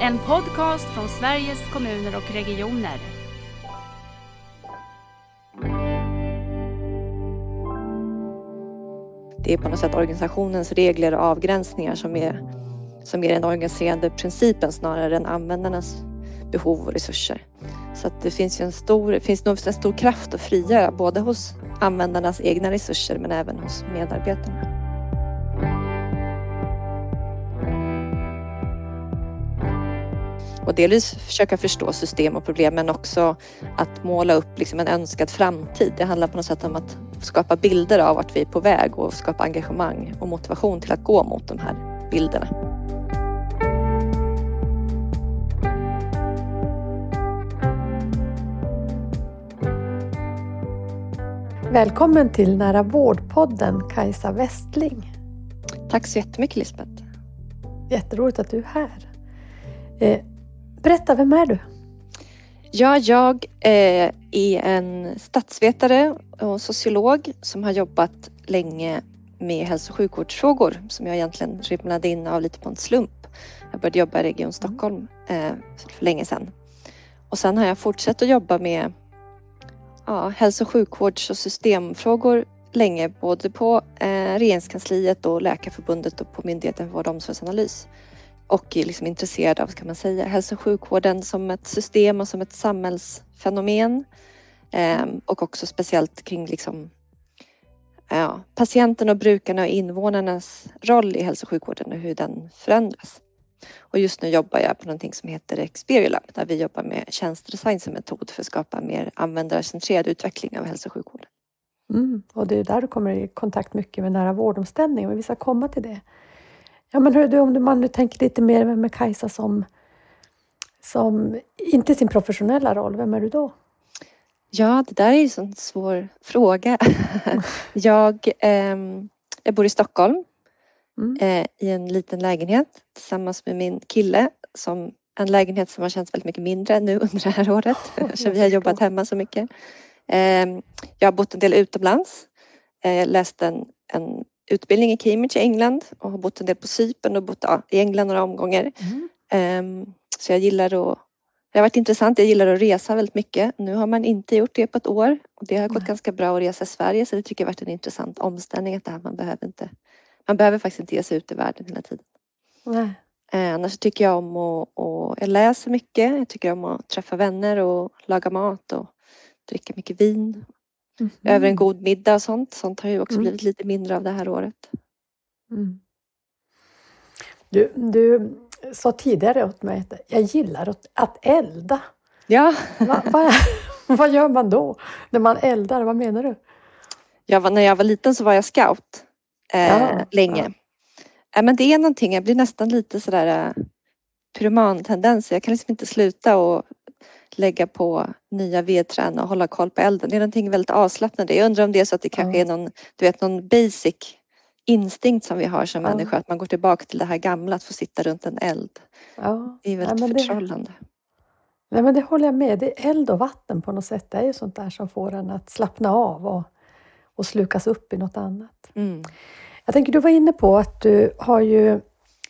En podcast från Sveriges kommuner och regioner. Det är på något sätt organisationens regler och avgränsningar som är, som är den organiserande principen snarare än användarnas behov och resurser. Så att det finns ju en stor, finns nog en stor kraft att frigöra både hos användarnas egna resurser men även hos medarbetarna. Och delvis försöka förstå system och problem men också att måla upp liksom en önskad framtid. Det handlar på något sätt om att skapa bilder av vart vi är på väg och skapa engagemang och motivation till att gå mot de här bilderna. Välkommen till Nära vårdpodden Kajsa Westling. Tack så jättemycket Lisbeth. Jätteroligt att du är här. Berätta, vem är du? Ja, jag eh, är en statsvetare och sociolog som har jobbat länge med hälso och sjukvårdsfrågor som jag egentligen rimlade in av lite på en slump. Jag började jobba i Region Stockholm eh, för länge sedan. Och sen har jag fortsatt att jobba med ja, hälso och sjukvårds och systemfrågor länge både på eh, Regeringskansliet och Läkarförbundet och på Myndigheten för vård och omsorgsanalys. Och är liksom intresserad av, kan man säga, hälso och sjukvården som ett system och som ett samhällsfenomen. Ehm, och också speciellt kring liksom, ja, patienten och brukarna och invånarnas roll i hälso och sjukvården och hur den förändras. Och just nu jobbar jag på någonting som heter Experiolab där vi jobbar med tjänstedesign som metod för att skapa mer användarcentrerad utveckling av hälso och sjukvården. Mm, och det är där du kommer i kontakt mycket med nära vårdomställning och vi ska komma till det. Ja men hör du, om man nu tänker lite mer med Kajsa som, som inte sin professionella roll, vem är du då? Ja, det där är ju en svår fråga. jag, eh, jag bor i Stockholm mm. eh, i en liten lägenhet tillsammans med min kille som en lägenhet som har känts väldigt mycket mindre nu under det här året. så vi har jobbat hemma så mycket. Eh, jag har bott en del utomlands. Eh, läst en, en utbildning i Cambridge i England och har bott en del på Cypern och bott i England några omgångar. Mm. Um, så jag gillar att det har varit intressant. Jag gillar att resa väldigt mycket. Nu har man inte gjort det på ett år och det har gått Nej. ganska bra att resa i Sverige så det tycker jag varit en intressant omställning att det här, man behöver inte man behöver faktiskt inte ge sig ut i världen hela tiden. Nej. Eh, annars tycker jag om att och jag läser mycket. Jag tycker om att träffa vänner och laga mat och dricka mycket vin. Mm. Över en god middag och sånt. Sånt har ju också mm. blivit lite mindre av det här året. Mm. Du, du sa tidigare åt mig att jag gillar att elda. Ja. Va, va, vad gör man då när man eldar? Vad menar du? Jag var, när jag var liten så var jag scout eh, ja, länge. Ja. ja. men det är någonting, jag blir nästan lite sådär uh, pyromantendenser. Jag kan liksom inte sluta och lägga på nya vedträn och hålla koll på elden. Det är någonting väldigt avslappnande. Jag undrar om det är så att det kanske mm. är någon, du vet, någon basic instinkt som vi har som ja. människa, att man går tillbaka till det här gamla, att få sitta runt en eld. Ja. Det är väldigt ja, förtrollande. Det, nej men det håller jag med. Det är eld och vatten på något sätt. Det är ju sånt där som får en att slappna av och, och slukas upp i något annat. Mm. Jag tänker, du var inne på att du har ju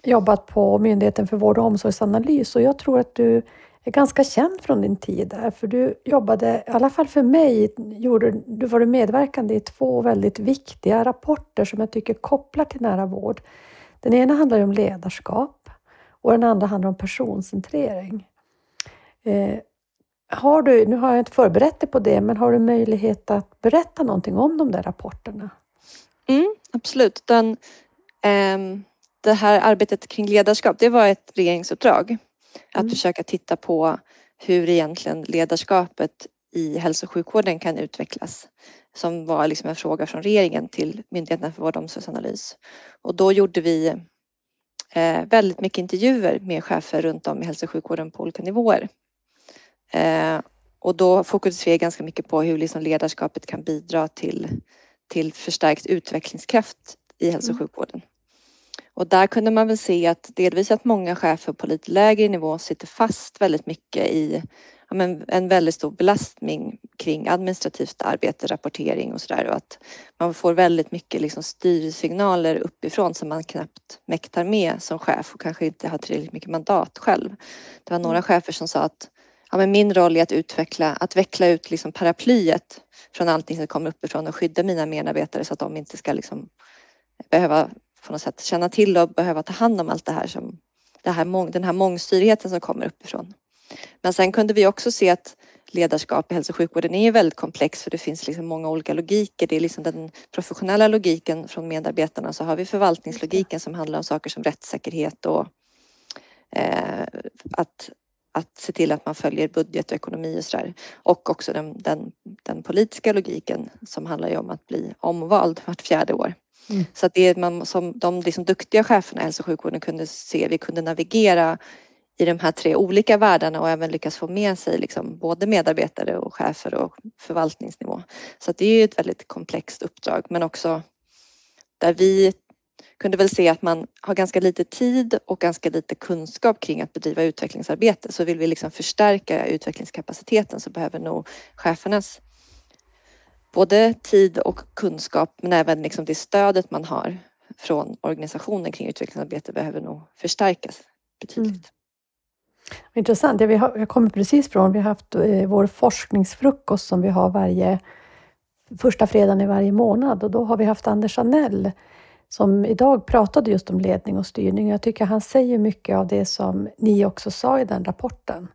jobbat på Myndigheten för vård och omsorgsanalys och jag tror att du är ganska känd från din tid där, för du jobbade, i alla fall för mig, gjorde, du var medverkande i två väldigt viktiga rapporter som jag tycker kopplar till nära vård. Den ena handlar om ledarskap och den andra handlar om personcentrering. Eh, har du, nu har jag inte förberett dig på det, men har du möjlighet att berätta någonting om de där rapporterna? Mm, absolut. Den, eh, det här arbetet kring ledarskap, det var ett regeringsuppdrag att mm. försöka titta på hur egentligen ledarskapet i hälso och sjukvården kan utvecklas. Som var liksom en fråga från regeringen till Myndigheten för vård och omsorgsanalys. Och då gjorde vi eh, väldigt mycket intervjuer med chefer runt om i hälso och sjukvården på olika nivåer. Eh, och då fokuserade vi ganska mycket på hur liksom ledarskapet kan bidra till, till förstärkt utvecklingskraft i hälso och mm. sjukvården. Och där kunde man väl se att delvis att många chefer på lite lägre nivå sitter fast väldigt mycket i ja, men en väldigt stor belastning kring administrativt arbete, rapportering och sådär och att man får väldigt mycket liksom styrsignaler uppifrån som man knappt mäktar med som chef och kanske inte har tillräckligt mycket mandat själv. Det var några mm. chefer som sa att ja, men min roll är att utveckla, att veckla ut liksom paraplyet från allting som kommer uppifrån och skydda mina medarbetare så att de inte ska liksom behöva på något sätt känna till och behöva ta hand om allt det här som det här, den här mångstyrigheten som kommer uppifrån. Men sen kunde vi också se att ledarskap i hälso och sjukvården är väldigt komplex för det finns liksom många olika logiker. Det är liksom den professionella logiken från medarbetarna så har vi förvaltningslogiken som handlar om saker som rättssäkerhet och eh, att, att se till att man följer budget och ekonomi och sådär. Och också den, den, den politiska logiken som handlar ju om att bli omvald vart fjärde år. Mm. Så att det är man som de liksom duktiga cheferna i hälso och sjukvården kunde se, vi kunde navigera i de här tre olika världarna och även lyckas få med sig liksom både medarbetare och chefer och förvaltningsnivå. Så det är ett väldigt komplext uppdrag men också där vi kunde väl se att man har ganska lite tid och ganska lite kunskap kring att bedriva utvecklingsarbete. Så vill vi liksom förstärka utvecklingskapaciteten så behöver nog chefernas både tid och kunskap men även liksom det stödet man har från organisationen kring utvecklingsarbete behöver nog förstärkas betydligt. Mm. Intressant. Ja, vi har, jag kommer precis från, vi har haft eh, vår forskningsfrukost som vi har varje första fredagen i varje månad och då har vi haft Anders Anell som idag pratade just om ledning och styrning. Jag tycker han säger mycket av det som ni också sa i den rapporten.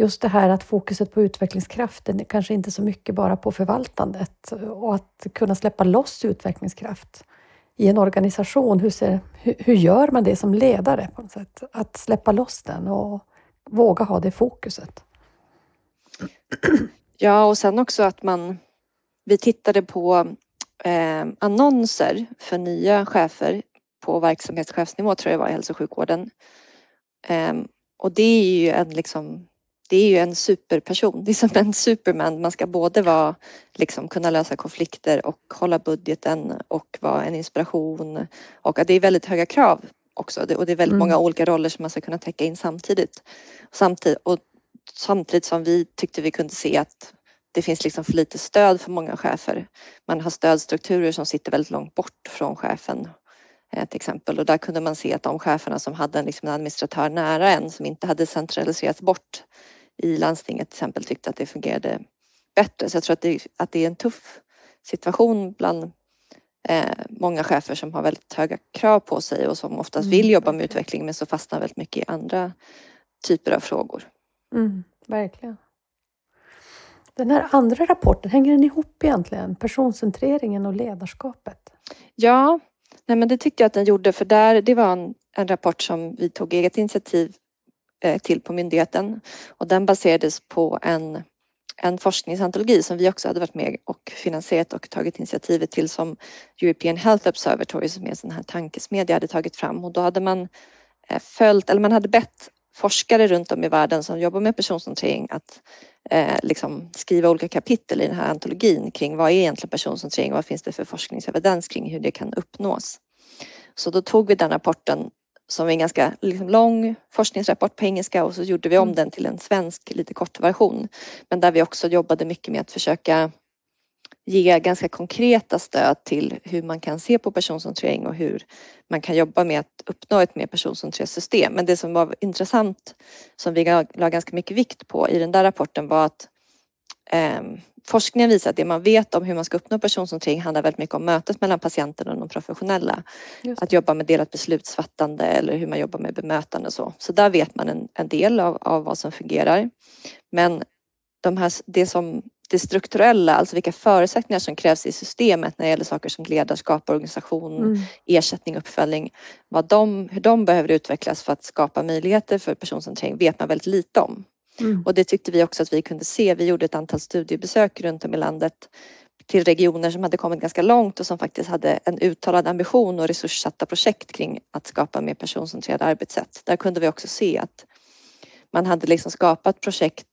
Just det här att fokuset på utvecklingskraften är kanske inte så mycket bara på förvaltandet och att kunna släppa loss utvecklingskraft i en organisation. Hur, ser, hur, hur gör man det som ledare? på något sätt? Att släppa loss den och våga ha det fokuset. Ja, och sen också att man... Vi tittade på eh, annonser för nya chefer på verksamhetschefsnivå tror jag det var i hälso och sjukvården. Eh, och det är ju en liksom det är ju en superperson, det är som en superman. Man ska både vara, liksom, kunna lösa konflikter och hålla budgeten och vara en inspiration. Och det är väldigt höga krav också och det är väldigt mm. många olika roller som man ska kunna täcka in samtidigt. Samtidigt, och samtidigt som vi tyckte vi kunde se att det finns liksom för lite stöd för många chefer. Man har stödstrukturer som sitter väldigt långt bort från chefen eh, till exempel och där kunde man se att de cheferna som hade en, liksom en administratör nära en som inte hade centraliserats bort i landstinget till exempel tyckte att det fungerade bättre. Så jag tror att det, att det är en tuff situation bland eh, många chefer som har väldigt höga krav på sig och som oftast mm. vill jobba med utveckling men så fastnar väldigt mycket i andra typer av frågor. Mm, verkligen. Den här andra rapporten, hänger den ihop egentligen? Personcentreringen och ledarskapet? Ja, nej men det tyckte jag att den gjorde för där, det var en, en rapport som vi tog eget initiativ Eh, till på myndigheten och den baserades på en en forskningsantologi som vi också hade varit med och finansierat och tagit initiativet till som European Health Observatory som är en sån här tankesmedja hade tagit fram och då hade man eh, följt, eller man hade bett forskare runt om i världen som jobbar med personcentrering att eh, liksom skriva olika kapitel i den här antologin kring vad är egentligen personcentrering, vad finns det för forskningsevidens kring hur det kan uppnås. Så då tog vi den rapporten som är en ganska liksom, lång forskningsrapport på engelska och så gjorde vi om mm. den till en svensk lite kort version. Men där vi också jobbade mycket med att försöka ge ganska konkreta stöd till hur man kan se på personcentrering och hur man kan jobba med att uppnå ett mer personcentrerat system. Men det som var intressant som vi la ganska mycket vikt på i den där rapporten var att eh, forskningen visar att det man vet om hur man ska uppnå personcentrering handlar väldigt mycket om mötet mellan patienten och de professionella. Att jobba med delat beslutsfattande eller hur man jobbar med bemötande och så. Så där vet man en, en del av, av vad som fungerar. Men de här, det som det strukturella, alltså vilka förutsättningar som krävs i systemet när det gäller saker som ledarskap, organisation, mm. ersättning, uppföljning. Vad de, hur de behöver utvecklas för att skapa möjligheter för personcentrering vet man väldigt lite om. Mm. Och det tyckte vi också att vi kunde se. Vi gjorde ett antal studiebesök runt om i landet till regioner som hade kommit ganska långt och som faktiskt hade en uttalad ambition och resurssatta projekt kring att skapa mer personcentrerade arbetssätt. Där kunde vi också se att man hade liksom skapat projekt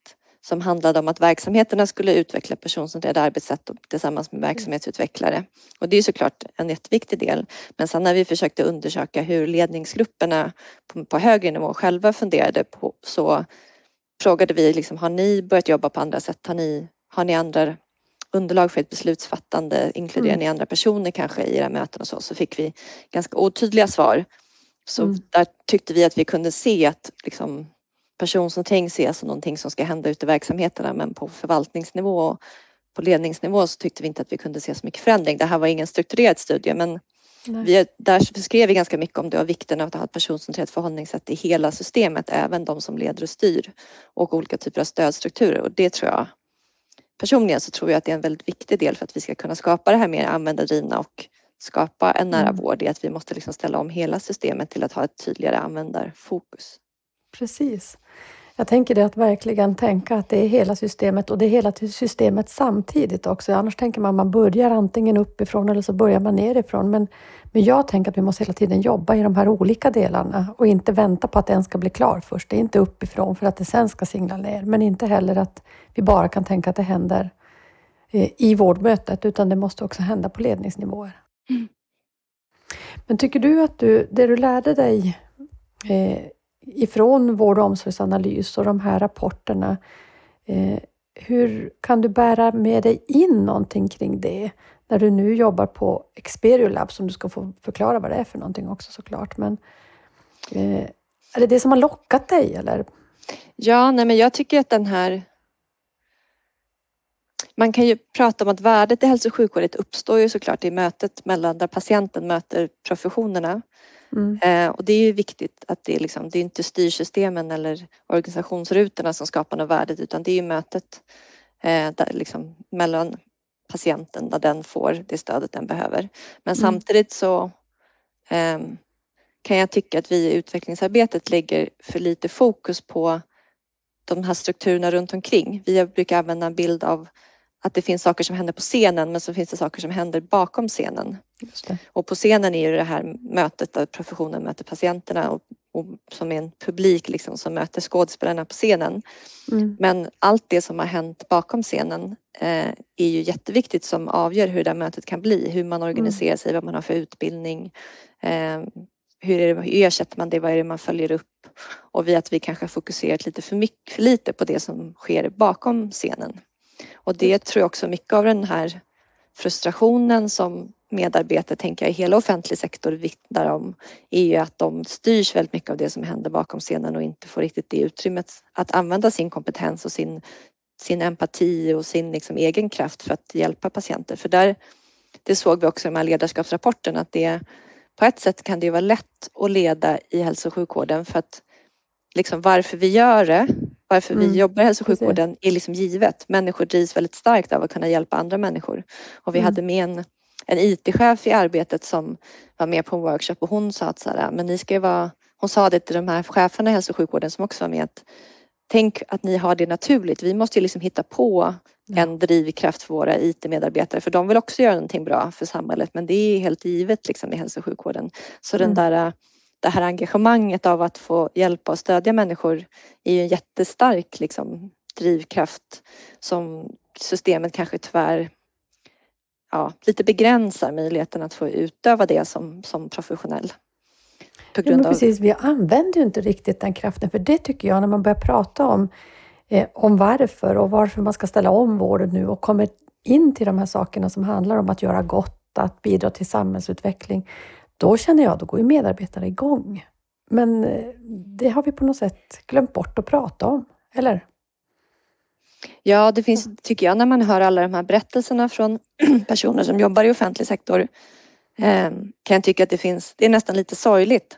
som handlade om att verksamheterna skulle utveckla personcentrerade arbetssätt tillsammans med verksamhetsutvecklare. Och det är såklart en jätteviktig del. Men sen när vi försökte undersöka hur ledningsgrupperna på, på högre nivå själva funderade på så frågade vi liksom, har ni börjat jobba på andra sätt? Har ni, har ni andra underlag för ett beslutsfattande? Inkluderar mm. ni andra personer kanske i era möten och så? Så fick vi ganska otydliga svar. Så mm. där tyckte vi att vi kunde se att liksom, personcentrering ses som någonting som ska hända ute i verksamheterna men på förvaltningsnivå och på ledningsnivå så tyckte vi inte att vi kunde se så mycket förändring. Det här var ingen strukturerad studie men vi, där skrev vi ganska mycket om det och vikten av att ha ett personcentrerat förhållningssätt i hela systemet, även de som leder och styr och olika typer av stödstrukturer och det tror jag personligen så tror jag att det är en väldigt viktig del för att vi ska kunna skapa det här mer användardrivna och skapa en nära mm. vård i att vi måste liksom ställa om hela systemet till att ha ett tydligare användarfokus. Precis. Jag tänker det att verkligen tänka att det är hela systemet och det är hela systemet samtidigt också. Annars tänker man att man börjar antingen uppifrån eller så börjar man nerifrån. Men, men jag tänker att vi måste hela tiden jobba i de här olika delarna och inte vänta på att en ska bli klar först. Det är inte uppifrån för att det sen ska singla ner, men inte heller att vi bara kan tänka att det händer eh, i vårdmötet, utan det måste också hända på ledningsnivåer. Mm. Men tycker du att du, det du lärde dig eh, ifrån vård och omsorgsanalys och de här rapporterna. Eh, hur kan du bära med dig in någonting kring det när du nu jobbar på Experiolab som du ska få förklara vad det är för någonting också såklart. Men eh, är det det som har lockat dig eller? Ja, nej men jag tycker att den här man kan ju prata om att värdet i hälso och sjukvården uppstår ju såklart i mötet mellan där patienten möter professionerna. Mm. Eh, och det är ju viktigt att det liksom, det är inte styrsystemen eller organisationsrutorna som skapar något värdet utan det är ju mötet eh, där, liksom, mellan patienten där den får det stödet den behöver. Men mm. samtidigt så eh, kan jag tycka att vi i utvecklingsarbetet lägger för lite fokus på de här strukturerna runt omkring. Vi brukar använda en bild av att det finns saker som händer på scenen men så finns det saker som händer bakom scenen. Och på scenen är ju det här mötet där professionen möter patienterna och, och som är en publik liksom som möter skådespelarna på scenen. Mm. Men allt det som har hänt bakom scenen eh, är ju jätteviktigt som avgör hur det här mötet kan bli, hur man organiserar mm. sig, vad man har för utbildning, eh, hur, är det, hur ersätter man det, vad är det man följer upp och vi att vi kanske har fokuserat lite för mycket, för lite på det som sker bakom scenen. Och det tror jag också mycket av den här frustrationen som medarbetare, tänker jag, i hela offentlig sektor vittnar om är ju att de styrs väldigt mycket av det som händer bakom scenen och inte får riktigt det utrymmet att använda sin kompetens och sin, sin empati och sin liksom egen kraft för att hjälpa patienter. För där, det såg vi också i de här ledarskapsrapporterna att det på ett sätt kan det vara lätt att leda i hälso och sjukvården för att liksom varför vi gör det varför mm. vi jobbar i hälso och sjukvården är liksom givet. Människor drivs väldigt starkt av att kunna hjälpa andra människor. Och vi mm. hade med en, en IT-chef i arbetet som var med på en workshop och hon sa att så här, men ni ska vara, hon sa det till de här cheferna i hälso och sjukvården som också var med att tänk att ni har det naturligt. Vi måste ju liksom hitta på en drivkraft för våra IT-medarbetare för de vill också göra någonting bra för samhället men det är helt givet liksom i hälso och sjukvården. Så mm. den där det här engagemanget av att få hjälpa och stödja människor är ju en jättestark liksom, drivkraft som systemet kanske tyvärr ja, lite begränsar möjligheten att få utöva det som, som professionell. På grund ja, precis, vi använder ju inte riktigt den kraften för det tycker jag när man börjar prata om, eh, om varför och varför man ska ställa om vården nu och kommer in till de här sakerna som handlar om att göra gott, att bidra till samhällsutveckling, då känner jag, då går ju medarbetarna igång. Men eh, det har vi på något sätt glömt bort att prata om, eller? Ja, det finns, tycker jag, när man hör alla de här berättelserna från personer som jobbar i offentlig sektor eh, kan jag tycka att det finns, det är nästan lite sorgligt.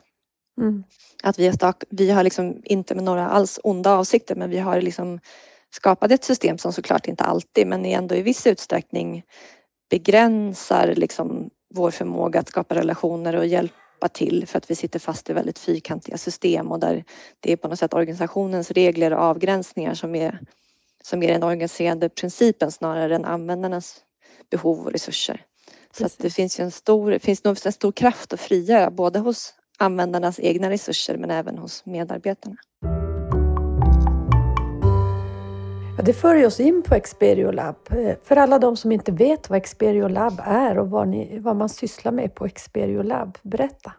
Mm. Att vi har, stak, vi har liksom inte med några alls onda avsikter men vi har liksom skapat ett system som såklart inte alltid men ändå i viss utsträckning begränsar liksom vår förmåga att skapa relationer och hjälpa till för att vi sitter fast i väldigt fyrkantiga system och där det är på något sätt organisationens regler och avgränsningar som är, som är den organiserande principen snarare än användarnas behov och resurser. Så att det finns ju en stor, finns nog en stor kraft att frigöra både hos användarnas egna resurser men även hos medarbetarna det för oss in på Experio Lab. Eh, för alla de som inte vet vad Experio Lab är och vad, ni, vad man sysslar med på Experio Lab, berätta.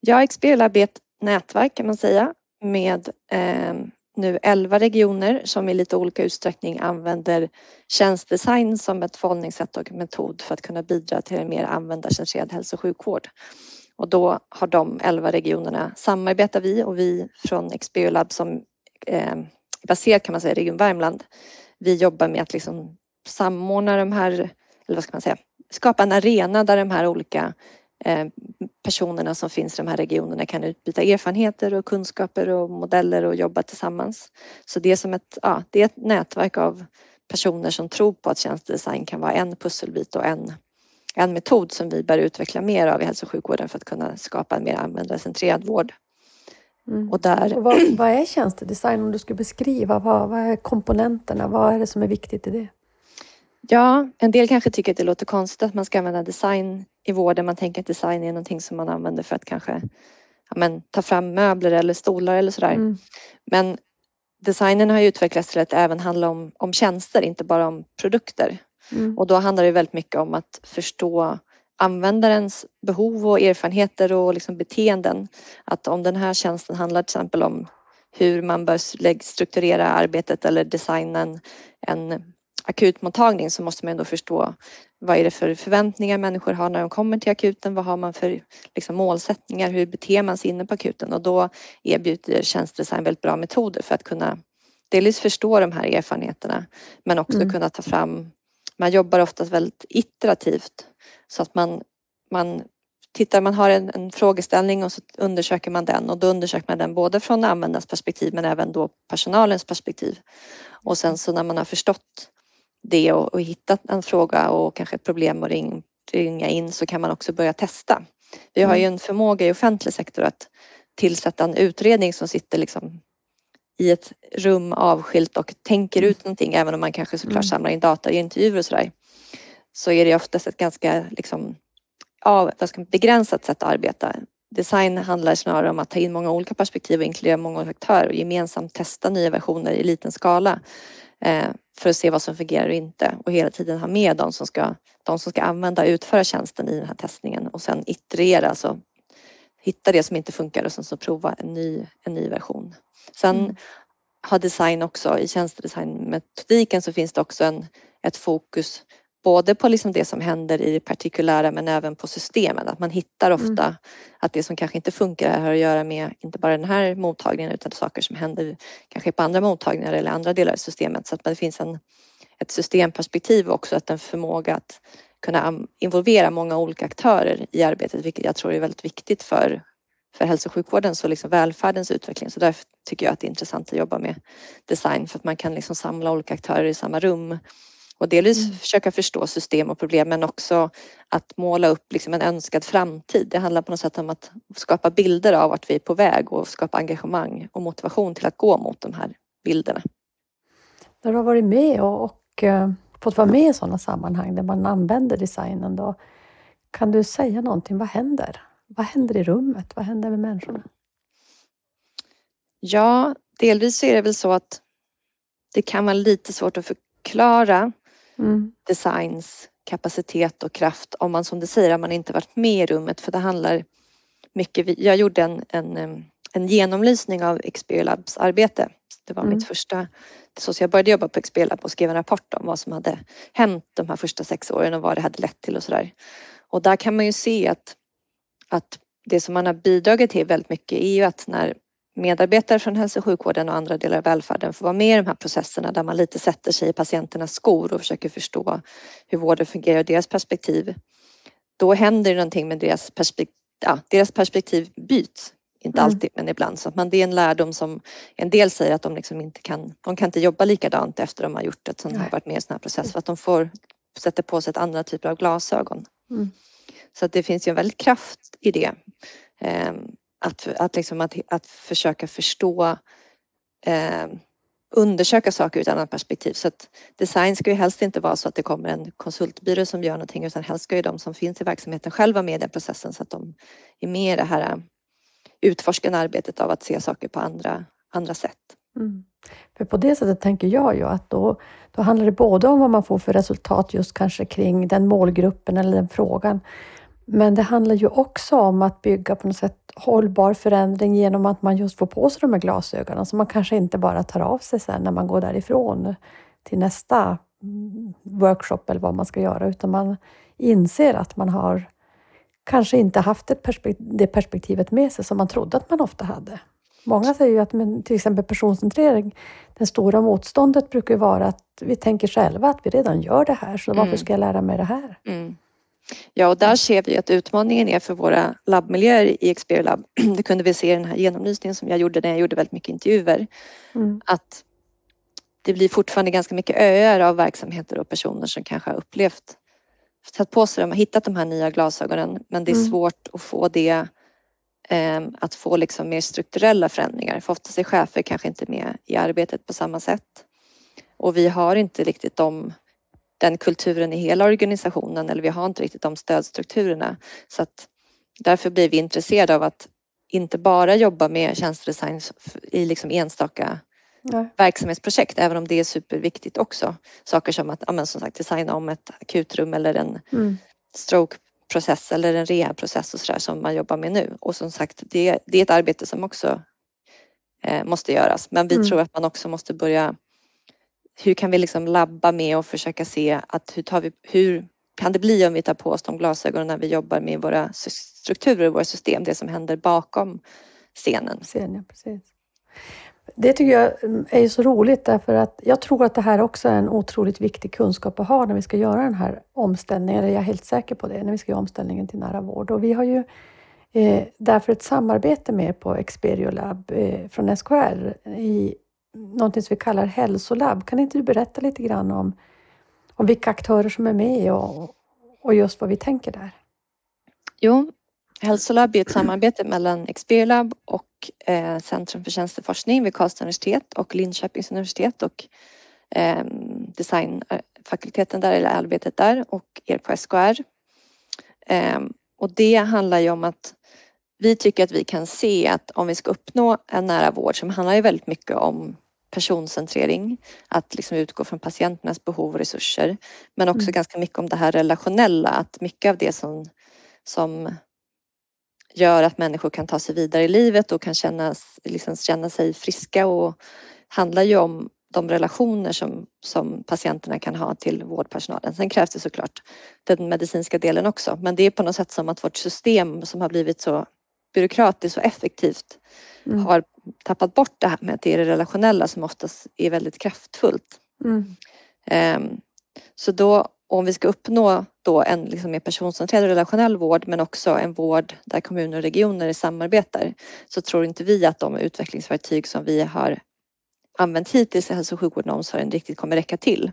Ja, Experio Lab är ett nätverk kan man säga med eh, nu 11 regioner som i lite olika utsträckning använder tjänstdesign som ett förhållningssätt och metod för att kunna bidra till en mer användarcentrerad hälso och sjukvård. Och då har de 11 regionerna samarbetar vi och vi från Experio Lab som eh, baserat kan man säga i Region Värmland. Vi jobbar med att liksom samordna de här, eller vad ska man säga, skapa en arena där de här olika eh, personerna som finns i de här regionerna kan utbyta erfarenheter och kunskaper och modeller och jobba tillsammans. Så det är som ett, ja, det är ett nätverk av personer som tror på att tjänstedesign kan vara en pusselbit och en, en metod som vi bör utveckla mer av i hälso och sjukvården för att kunna skapa en mer användarcentrerad vård. Mm. Och där... Och vad, vad, är tjänstedesign om du skulle beskriva? Vad, vad är komponenterna? Vad är det som är viktigt i det? Ja, en del kanske tycker att det låter konstigt att man ska använda design i vården. Man tänker att design är någonting som man använder för att kanske ja, men, ta fram möbler eller stolar eller sådär. Mm. Men designen har utvecklats till att även handla om, om tjänster, inte bara om produkter. Mm. Och då handlar det väldigt mycket om att förstå användarens behov och erfarenheter och liksom beteenden. Att om den här tjänsten handlar till exempel om hur man bör strukturera arbetet eller designa en, en akutmottagning så måste man ändå förstå vad är det för förväntningar människor har när de kommer till akuten? Vad har man för liksom, målsättningar? Hur beter man sig inne på akuten? Och då erbjuder tjänstedesign väldigt bra metoder för att kunna delvis förstå de här erfarenheterna men också mm. kunna ta fram man jobbar oftast väldigt iterativt så att man, man tittar, man har en, en, frågeställning och så undersöker man den och då undersöker man den både från användarens perspektiv men även då personalens perspektiv. Och sen så när man har förstått det och, och hittat en fråga och kanske ett problem och ring, ringa in så kan man också börja testa. Vi har ju mm. en förmåga i offentlig sektor att tillsätta en utredning som sitter liksom i ett rum avskilt och tänker ut någonting även om man kanske såklart mm. samlar in data i intervjuer och sådär. Så är det oftast ett ganska liksom, av, begränsat sätt att arbeta. Design handlar snarare om att ta in många olika perspektiv och inkludera många aktörer och gemensamt testa nya versioner i liten skala eh, för att se vad som fungerar och inte och hela tiden ha med de som ska, de som ska använda och utföra tjänsten i den här testningen och sen iterera, alltså hitta det som inte funkar och sen så prova en ny, en ny version. Sen mm. har design också, i tjänstedesignmetodiken så finns det också en, ett fokus både på liksom det som händer i det partikulära men även på systemen. Att man hittar mm. ofta mm. att det som kanske inte funkar har att göra med inte bara den här mottagningen utan saker som händer kanske på andra mottagningar eller andra delar av systemet. Så att det finns en, ett systemperspektiv också, att en förmåga att kunna involvera många olika aktörer i arbetet, vilket jag tror är väldigt viktigt för, för hälso och sjukvårdens och liksom välfärdens utveckling. Så därför tycker jag att det är intressant att jobba med design för att man kan liksom samla olika aktörer i samma rum och delvis mm. försöka förstå system och problem men också att måla upp liksom en önskad framtid. Det handlar på något sätt om att skapa bilder av vart vi är på väg och skapa engagemang och motivation till att gå mot de här bilderna. När du har varit med och, och uh, fått vara med i sådana sammanhang där man använder designen då, kan du säga någonting? Vad händer? Vad händer i rummet? Vad händer med människorna? Ja, delvis är det väl så att det kan vara lite svårt att förklara mm. designs kapacitet och kraft om man som du säger, man inte varit med i rummet för det handlar mycket, jag gjorde en, en, en genomlysning av Experior Labs arbete. Det var mm. mitt första, så jag började jobba på Experior Lab och skrev en rapport om vad som hade hänt de här första sex åren och vad det hade lett till och sådär. Och där kan man ju se att, att det som man har bidragit till väldigt mycket är ju att när medarbetare från hälso och sjukvården och andra delar av välfärden får vara med i de här processerna där man lite sätter sig i patienternas skor och försöker förstå hur vården fungerar ur deras perspektiv. Då händer det någonting med deras perspektiv, ja, deras perspektiv byts. Inte mm. alltid men ibland så men det är en lärdom som en del säger att de liksom inte kan, de kan inte jobba likadant efter de har gjort ett sånt här, varit med i en sån här process för att de får sätta på sig ett andra typer av glasögon. Mm. Så att det finns ju en väldig kraft i det. Ehm, att, att, liksom att, att försöka förstå eh, undersöka saker ur ett annat perspektiv. Så att design ska ju helst inte vara så att det kommer en konsultbyrå som gör någonting utan helst ska ju de som finns i verksamheten själva med i den processen så att de är med i det här utforskande arbetet av att se saker på andra, andra sätt. Mm. För på det sättet tänker jag ju att då, då handlar det både om vad man får för resultat just kanske kring den målgruppen eller den frågan. Men det handlar ju också om att bygga på något sätt hållbar förändring genom att man just får på sig de här glasögonen så man kanske inte bara tar av sig sen när man går därifrån till nästa mm, workshop eller vad man ska göra utan man inser att man har kanske inte haft perspektiv, det perspektivet med sig som man trodde att man ofta hade. Många säger ju att men, till exempel personcentrering, det stora motståndet brukar vara att vi tänker själva att vi redan gör det här, så varför mm. ska jag lära mig det här? Mm. Ja, och där ser vi att utmaningen är för våra labbmiljöer i Experior Lab. Det kunde vi se i den här genomlysningen som jag gjorde när jag gjorde väldigt mycket intervjuer. Mm. Att det blir fortfarande ganska mycket öar av verksamheter och personer som kanske har upplevt, tagit på sig dem, har hittat de här nya glasögonen men det är mm. svårt att få det Ehm, att få liksom mer strukturella förändringar. För oftast är chefer kanske inte med i arbetet på samma sätt. Och vi har inte riktigt de, den kulturen i hela organisationen eller vi har inte riktigt de stödstrukturerna. Så att därför blir vi intresserade av att inte bara jobba med tjänstedesign i liksom enstaka Nej. verksamhetsprojekt, även om det är superviktigt också. Saker som att ja, som sagt, designa om ett akutrum eller en mm. stroke process eller en rehabprocess och sådär som man jobbar med nu. Och som sagt, det, det är ett arbete som också eh, måste göras. Men vi mm. tror att man också måste börja hur kan vi liksom labba med och försöka se att hur, tar vi, hur kan det bli om vi tar på oss de glasögonen när vi jobbar med våra strukturer och våra system, det som händer bakom scenen. scenen precis. Det tycker jag är så roligt därför att jag tror att det här också är en otroligt viktig kunskap att ha när vi ska göra den här omställningen, eller jag är helt säker på det, när vi ska göra omställningen till nära vård. Och vi har ju eh, därför ett samarbete med på Experiolab eh, från SKR i någonting som vi kallar hälsolab. Kan inte du berätta lite grann om, om vilka aktörer som är med och, och just vad vi tänker där? Jo, Hälsolab är ett samarbete mellan Experiolab och eh, Centrum för tjänsteforskning vid Karlstads universitet och Linköpings universitet och eh, designfakulteten där, eller arbetet där och er på SKR. Eh, och det handlar ju om att vi tycker att vi kan se att om vi ska uppnå en nära vård som handlar ju väldigt mycket om personcentrering, att liksom utgå från patienternas behov och resurser, men också mm. ganska mycket om det här relationella, att mycket av det som, som gör att människor kan ta sig vidare i livet och kan känna, liksom känna sig friska och handlar ju om de relationer som, som patienterna kan ha till vårdpersonalen. Sen krävs det såklart den medicinska delen också, men det är på något sätt som att vårt system som har blivit så byråkratiskt och effektivt mm. har tappat bort det här med att det är det relationella som oftast är väldigt kraftfullt. Mm. Um, så då om vi ska uppnå då en liksom mer personcentrerad och relationell vård men också en vård där kommuner och regioner samarbetar så tror inte vi att de utvecklingsverktyg som vi har använt hittills i hälso och sjukvården och omsorgen riktigt kommer räcka till.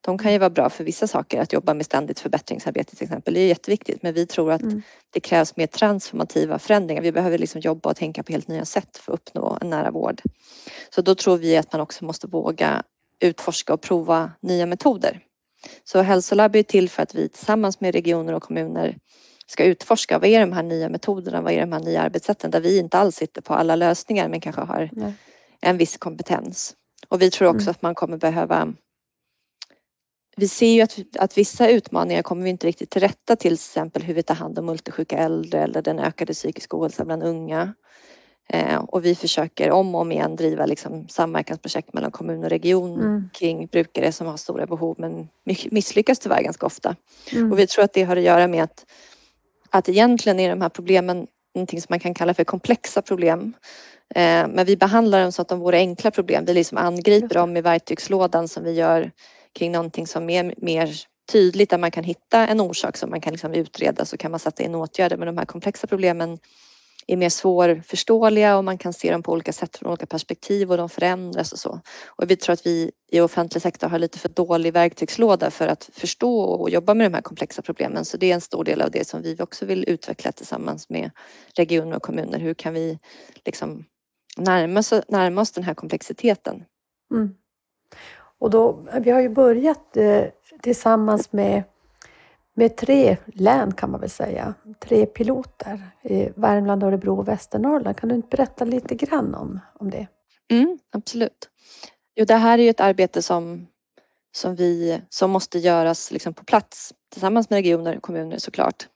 De kan ju vara bra för vissa saker, att jobba med ständigt förbättringsarbete till exempel, det är jätteviktigt men vi tror att mm. det krävs mer transformativa förändringar. Vi behöver liksom jobba och tänka på helt nya sätt för att uppnå en nära vård. Så då tror vi att man också måste våga utforska och prova nya metoder. Så hälsolab är till för att vi tillsammans med regioner och kommuner ska utforska vad är de här nya metoderna, vad är de här nya arbetssätten där vi inte alls sitter på alla lösningar men kanske har Nej. en viss kompetens. Och vi tror också mm. att man kommer behöva vi ser ju att, att vissa utmaningar kommer vi inte riktigt till rätta till exempel hur vi tar hand om multisjuka äldre eller den ökade psykiska ohälsan bland unga. Eh, och vi försöker om och om igen driva liksom samverkansprojekt mellan kommun och region mm. kring brukare som har stora behov men misslyckas tyvärr ganska ofta. Mm. Och vi tror att det har att göra med att, att egentligen är de här problemen någonting som man kan kalla för komplexa problem. Eh, men vi behandlar dem så att de vore enkla problem. Vi liksom angriper dem i verktygslådan som vi gör kring någonting som är mer tydligt där man kan hitta en orsak som man kan liksom utreda så kan man sätta in åtgärder. Men de här komplexa problemen är mer svårförståeliga och man kan se dem på olika sätt från olika perspektiv och de förändras och så. Och vi tror att vi i offentlig sektor har lite för dålig verktygslåda för att förstå och jobba med de här komplexa problemen. Så det är en stor del av det som vi också vill utveckla tillsammans med regioner och kommuner. Hur kan vi liksom närma oss, närma oss den här komplexiteten? Mm. Och då, vi har ju börjat eh, tillsammans med med tre län kan man väl säga, tre piloter i Värmland, Örebro och Västernorrland. Kan du inte berätta lite grann om, om det? Mm, absolut. Jo, det här är ju ett arbete som, som, vi, som måste göras liksom på plats tillsammans med regioner och kommuner såklart.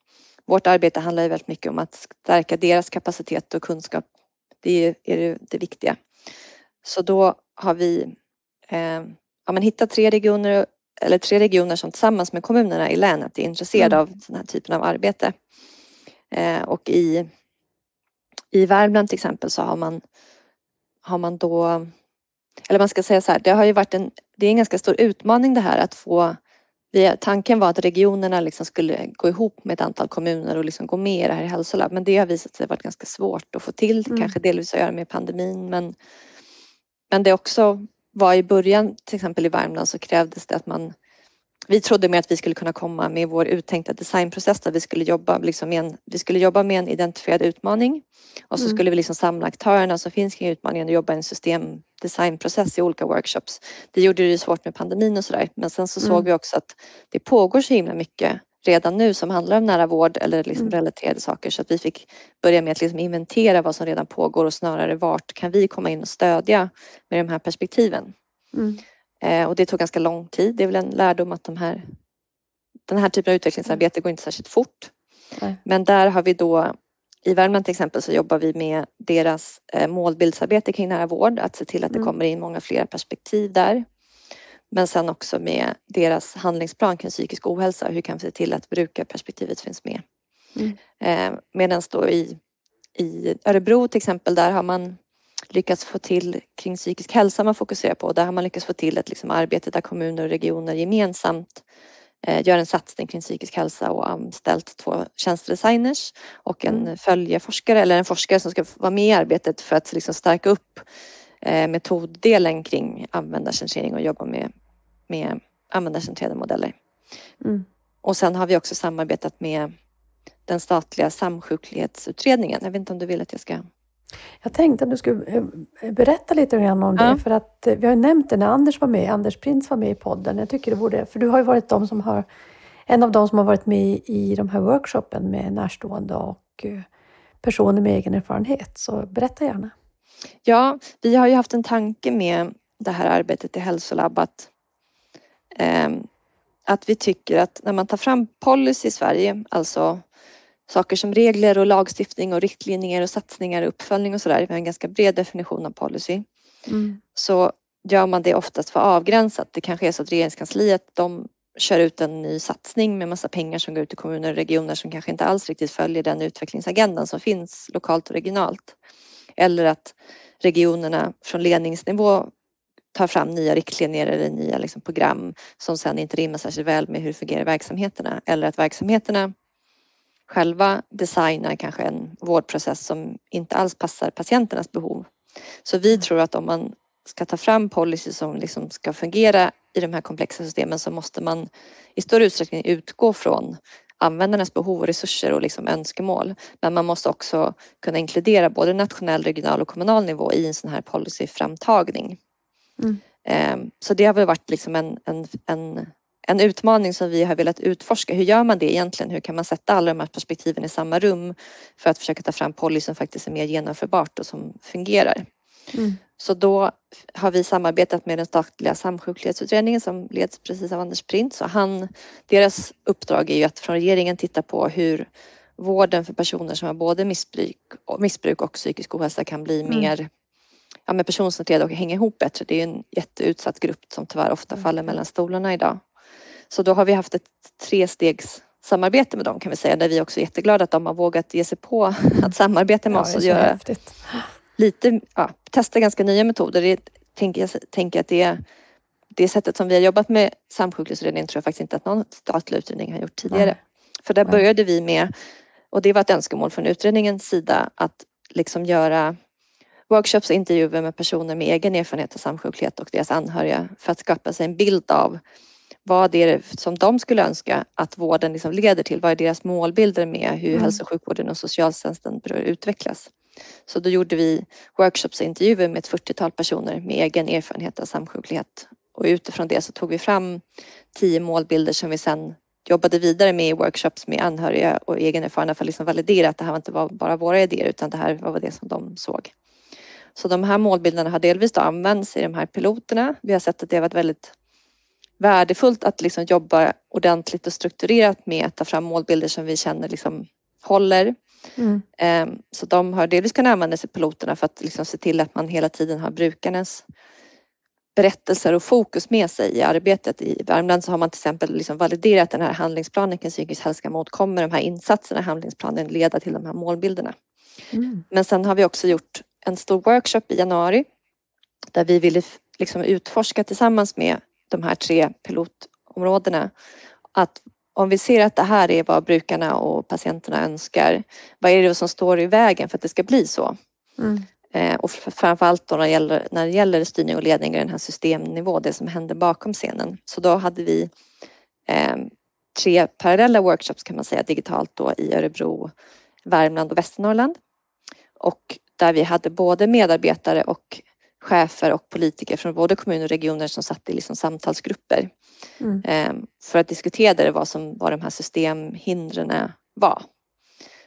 Vårt arbete handlar ju väldigt mycket om att stärka deras kapacitet och kunskap. Det är det, det viktiga. Så då har vi eh, ja, men hittat tre regioner, eller tre regioner som tillsammans med kommunerna i länet är intresserade mm. av den här typen av arbete. Eh, och i, i Värmland till exempel så har man, har man då, eller man ska säga så här, det har ju varit en, det är en ganska stor utmaning det här att få tanken var att regionerna liksom skulle gå ihop med ett antal kommuner och liksom gå med i det här hälsolabb. Men det har visat sig varit ganska svårt att få till. Mm. Kanske delvis att göra med pandemin men, men det också var i början, till exempel i Värmland, så krävdes det att man vi trodde med att vi skulle kunna komma med vår uttänkta designprocess där vi skulle jobba, liksom med, en, vi skulle jobba med en identifierad utmaning och så mm. skulle vi liksom samla aktörerna som finns kring utmaningen och jobba i en systemdesignprocess i olika workshops. Det gjorde det svårt med pandemin och sådär men sen så mm. såg vi också att det pågår så himla mycket redan nu som handlar om nära vård eller liksom mm. relaterade saker så att vi fick börja med att liksom inventera vad som redan pågår och snarare vart kan vi komma in och stödja med de här perspektiven. Mm. Eh, och det tog ganska lång tid. Det är väl en lärdom att de här, den här typen av utvecklingsarbete går inte särskilt fort. Nej. Men där har vi då i Värmland till exempel så jobbar vi med deras eh, målbildsarbete kring nära vård, att se till att det mm. kommer in många fler perspektiv där. Men sen också med deras handlingsplan kring psykisk ohälsa. Hur kan vi se till att brukarperspektivet finns med? Mm. Eh, Medan då i, i Örebro till exempel, där har man lyckats få till kring psykisk hälsa man fokuserar på. Där har man lyckats få till ett liksom arbete där kommuner och regioner gemensamt eh, gör en satsning kring psykisk hälsa och anställt två tjänstedesigners och en mm. följeforskare eller en forskare som ska vara med i arbetet för att liksom stärka upp metoddelen kring användarcentrering och jobba med, med användarcentrerade modeller. Mm. Och sen har vi också samarbetat med den statliga samsjuklighetsutredningen. Jag vet inte om du vill att jag ska jag tänkte att du skulle eh, berätta lite grann om det, för att eh, vi har nämnt det när Anders var med, Anders Prins var med i podden. Jag tycker det borde, för du har ju varit de som har, en av de som har varit med i de här workshopen med närstående och eh, personer med egen erfarenhet. Så berätta gärna. Ja, vi har ju haft en tanke med det här arbetet i Hälsolabb att, eh, att vi tycker att när man tar fram policy i Sverige, alltså saker som regler och lagstiftning och riktlinjer och satsningar och uppföljning och sådär. Vi har en ganska bred definition av policy. Mm. Så gör man det oftast för avgränsat. Det kanske är så att regeringskansliet de kör ut en ny satsning med massa pengar som går ut till kommuner och regioner som kanske inte alls riktigt följer den utvecklingsagendan som finns lokalt och regionalt. Eller att regionerna från ledningsnivå tar fram nya riktlinjer eller nya liksom program som sen inte rimmar särskilt väl med hur fungerar verksamheterna. Eller att verksamheterna själva designar kanske en vårdprocess som inte alls passar patienternas behov. Så vi mm. tror att om man ska ta fram policy som liksom ska fungera i de här komplexa systemen så måste man i större utsträckning utgå från användarnas behov och resurser och liksom önskemål. Men man måste också kunna inkludera både nationell, regional och kommunal nivå i en sån här policyframtagning. Mm. Ehm, så det har väl varit liksom en, en, en en utmaning som vi har velat utforska. Hur gör man det egentligen? Hur kan man sätta alla de här perspektiven i samma rum för att försöka ta fram policy som faktiskt är mer genomförbart och som fungerar? Mm. Så då har vi samarbetat med den statliga samsjuklighetsutredningen som leds precis av Anders Printz och han, deras uppdrag är ju att från regeringen titta på hur vården för personer som har både missbruk och, missbruk och psykisk ohälsa kan bli mm. mer ja, med personcentrerad och hänga ihop bättre. Det är en jätteutsatt grupp som tyvärr ofta mm. faller mellan stolarna idag. Så då har vi haft ett trestegs samarbete med dem kan vi säga, där vi också är jätteglada att de har vågat ge sig på att samarbeta med ja, oss och göra häftigt. Lite, ja, testa ganska nya metoder. Det, tänker jag tänker att det, det sättet som vi har jobbat med samsjuklighetsutredningen tror jag faktiskt inte att någon statlig utredning har gjort tidigare. Nej. För där Nej. började vi med, och det var ett önskemål från utredningens sida, att liksom göra workshops och intervjuer med personer med egen erfarenhet av samsjuklighet och deras anhöriga för att skapa sig en bild av vad är det som de skulle önska att vården liksom leder till? Vad är deras målbilder med hur mm. hälso och sjukvården och socialtjänsten bör utvecklas? Så då gjorde vi workshops och intervjuer med ett 40-tal personer med egen erfarenhet av samsjuklighet och utifrån det så tog vi fram tio målbilder som vi sedan jobbade vidare med i workshops med anhöriga och egen erfarenhet för att liksom validera att det här var inte var bara våra idéer utan det här var det som de såg. Så de här målbilderna har delvis då använts i de här piloterna. Vi har sett att det har varit väldigt värdefullt att liksom jobba ordentligt och strukturerat med att ta fram målbilder som vi känner liksom håller. Mm. Ehm, så de har delvis kunnat användas i piloterna för att liksom se till att man hela tiden har brukarnas berättelser och fokus med sig i arbetet. I Värmland så har man till exempel liksom validerat den här handlingsplanen kring psykisk hälsa mot kommer de här insatserna i handlingsplanen leda till de här målbilderna. Mm. Men sen har vi också gjort en stor workshop i januari där vi ville liksom utforska tillsammans med de här tre pilotområdena att om vi ser att det här är vad brukarna och patienterna önskar, vad är det som står i vägen för att det ska bli så? Mm. Eh, och framförallt då när det, gäller, när det gäller styrning och ledning i den här systemnivå, det som händer bakom scenen. Så då hade vi eh, tre parallella workshops kan man säga digitalt då i Örebro, Värmland och Västernorrland. Och där vi hade både medarbetare och chefer och politiker från både kommuner och regioner som satt i liksom samtalsgrupper mm. eh, för att diskutera vad som var de här systemhindren var.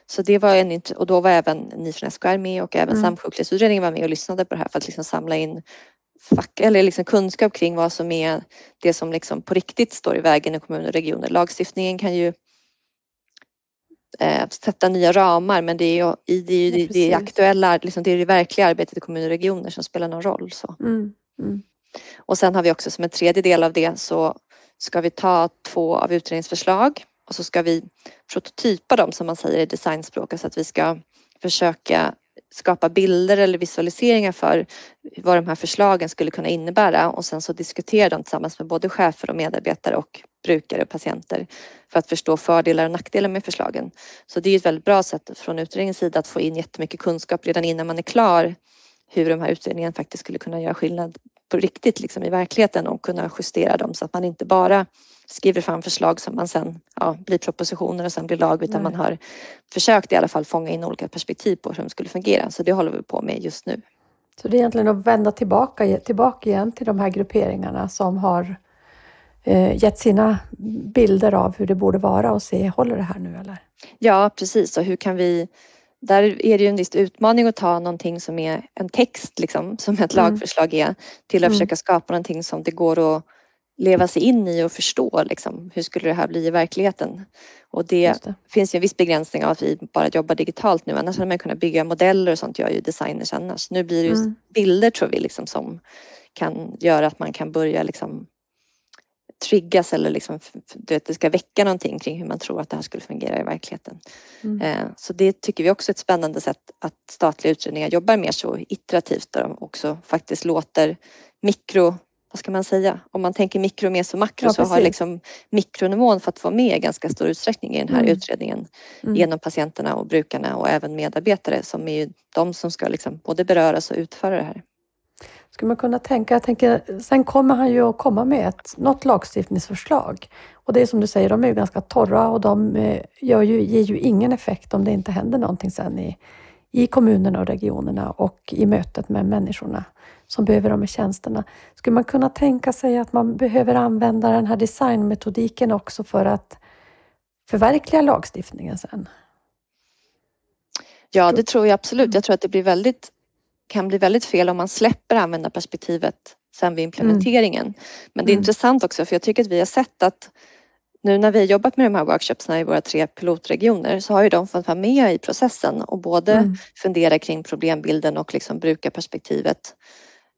Så det var en och då var även ni från SKR med och även mm. Samsjuklighetsutredningen var med och lyssnade på det här för att liksom samla in fack, eller liksom kunskap kring vad som är det som liksom på riktigt står i vägen i kommuner och regioner. Lagstiftningen kan ju eh, sätta nya ramar men det är ju i det, det, det aktuella, liksom det är det verkliga arbetet i kommuner och regioner som spelar någon roll. Så. Mm. Mm. Och sen har vi också som en tredje del av det så ska vi ta två av utredningsförslag och så ska vi prototypa dem som man säger i designspråk, så alltså att vi ska försöka skapa bilder eller visualiseringar för vad de här förslagen skulle kunna innebära och sen så diskutera dem tillsammans med både chefer och medarbetare och brukare och patienter för att förstå fördelar och nackdelar med förslagen. Så det är ett väldigt bra sätt från utredningens sida att få in jättemycket kunskap redan innan man är klar hur de här utredningarna faktiskt skulle kunna göra skillnad på riktigt liksom i verkligheten och kunna justera dem så att man inte bara skriver fram förslag som man sen ja, blir propositioner och sen blir lag utan Nej. man har försökt i alla fall fånga in olika perspektiv på hur de skulle fungera. Så det håller vi på med just nu. Så det är egentligen att vända tillbaka, tillbaka igen till de här grupperingarna som har eh, gett sina bilder av hur det borde vara och se, håller det här nu eller? Ja precis och hur kan vi där är det ju en viss utmaning att ta någonting som är en text, liksom, som ett mm. lagförslag är, till att mm. försöka skapa någonting som det går att leva sig in i och förstå. Liksom, hur skulle det här bli i verkligheten? Och det, det. finns ju en viss begränsning av att vi bara jobbar digitalt nu. Annars hade man kunnat bygga modeller och sånt gör ju designers annars. Nu blir det mm. bilder tror vi liksom, som kan göra att man kan börja liksom, triggas eller liksom, vet, det ska väcka någonting kring hur man tror att det här skulle fungera i verkligheten. Mm. Eh, så det tycker vi också är ett spännande sätt att statliga utredningar jobbar mer så iterativt där de också faktiskt låter mikro vad ska man säga, om man tänker mikro mer som makro ja, så har liksom mikronivån fått vara med i ganska stor utsträckning i den här mm. utredningen mm. genom patienterna och brukarna och även medarbetare som är ju de som ska liksom både beröras och utföra det här. Skulle man kunna tänka, jag tänker, sen kommer han ju att komma med ett, något lagstiftningsförslag. Och det är som du säger, de är ju ganska torra och de eh, gör ju, ger ju ingen effekt om det inte händer någonting sen i, i kommunerna och regionerna och i mötet med människorna som behöver de här tjänsterna. Skulle man kunna tänka sig att man behöver använda den här designmetodiken också för att förverkliga lagstiftningen sen? Ja, det tror jag absolut. Jag tror att det blir väldigt kan bli väldigt fel om man släpper användarperspektivet sen vid implementeringen. Mm. Men det är mm. intressant också för jag tycker att vi har sett att nu när vi har jobbat med de här workshopsna i våra tre pilotregioner så har ju de fått vara med i processen och både mm. fundera kring problembilden och liksom brukarperspektivet.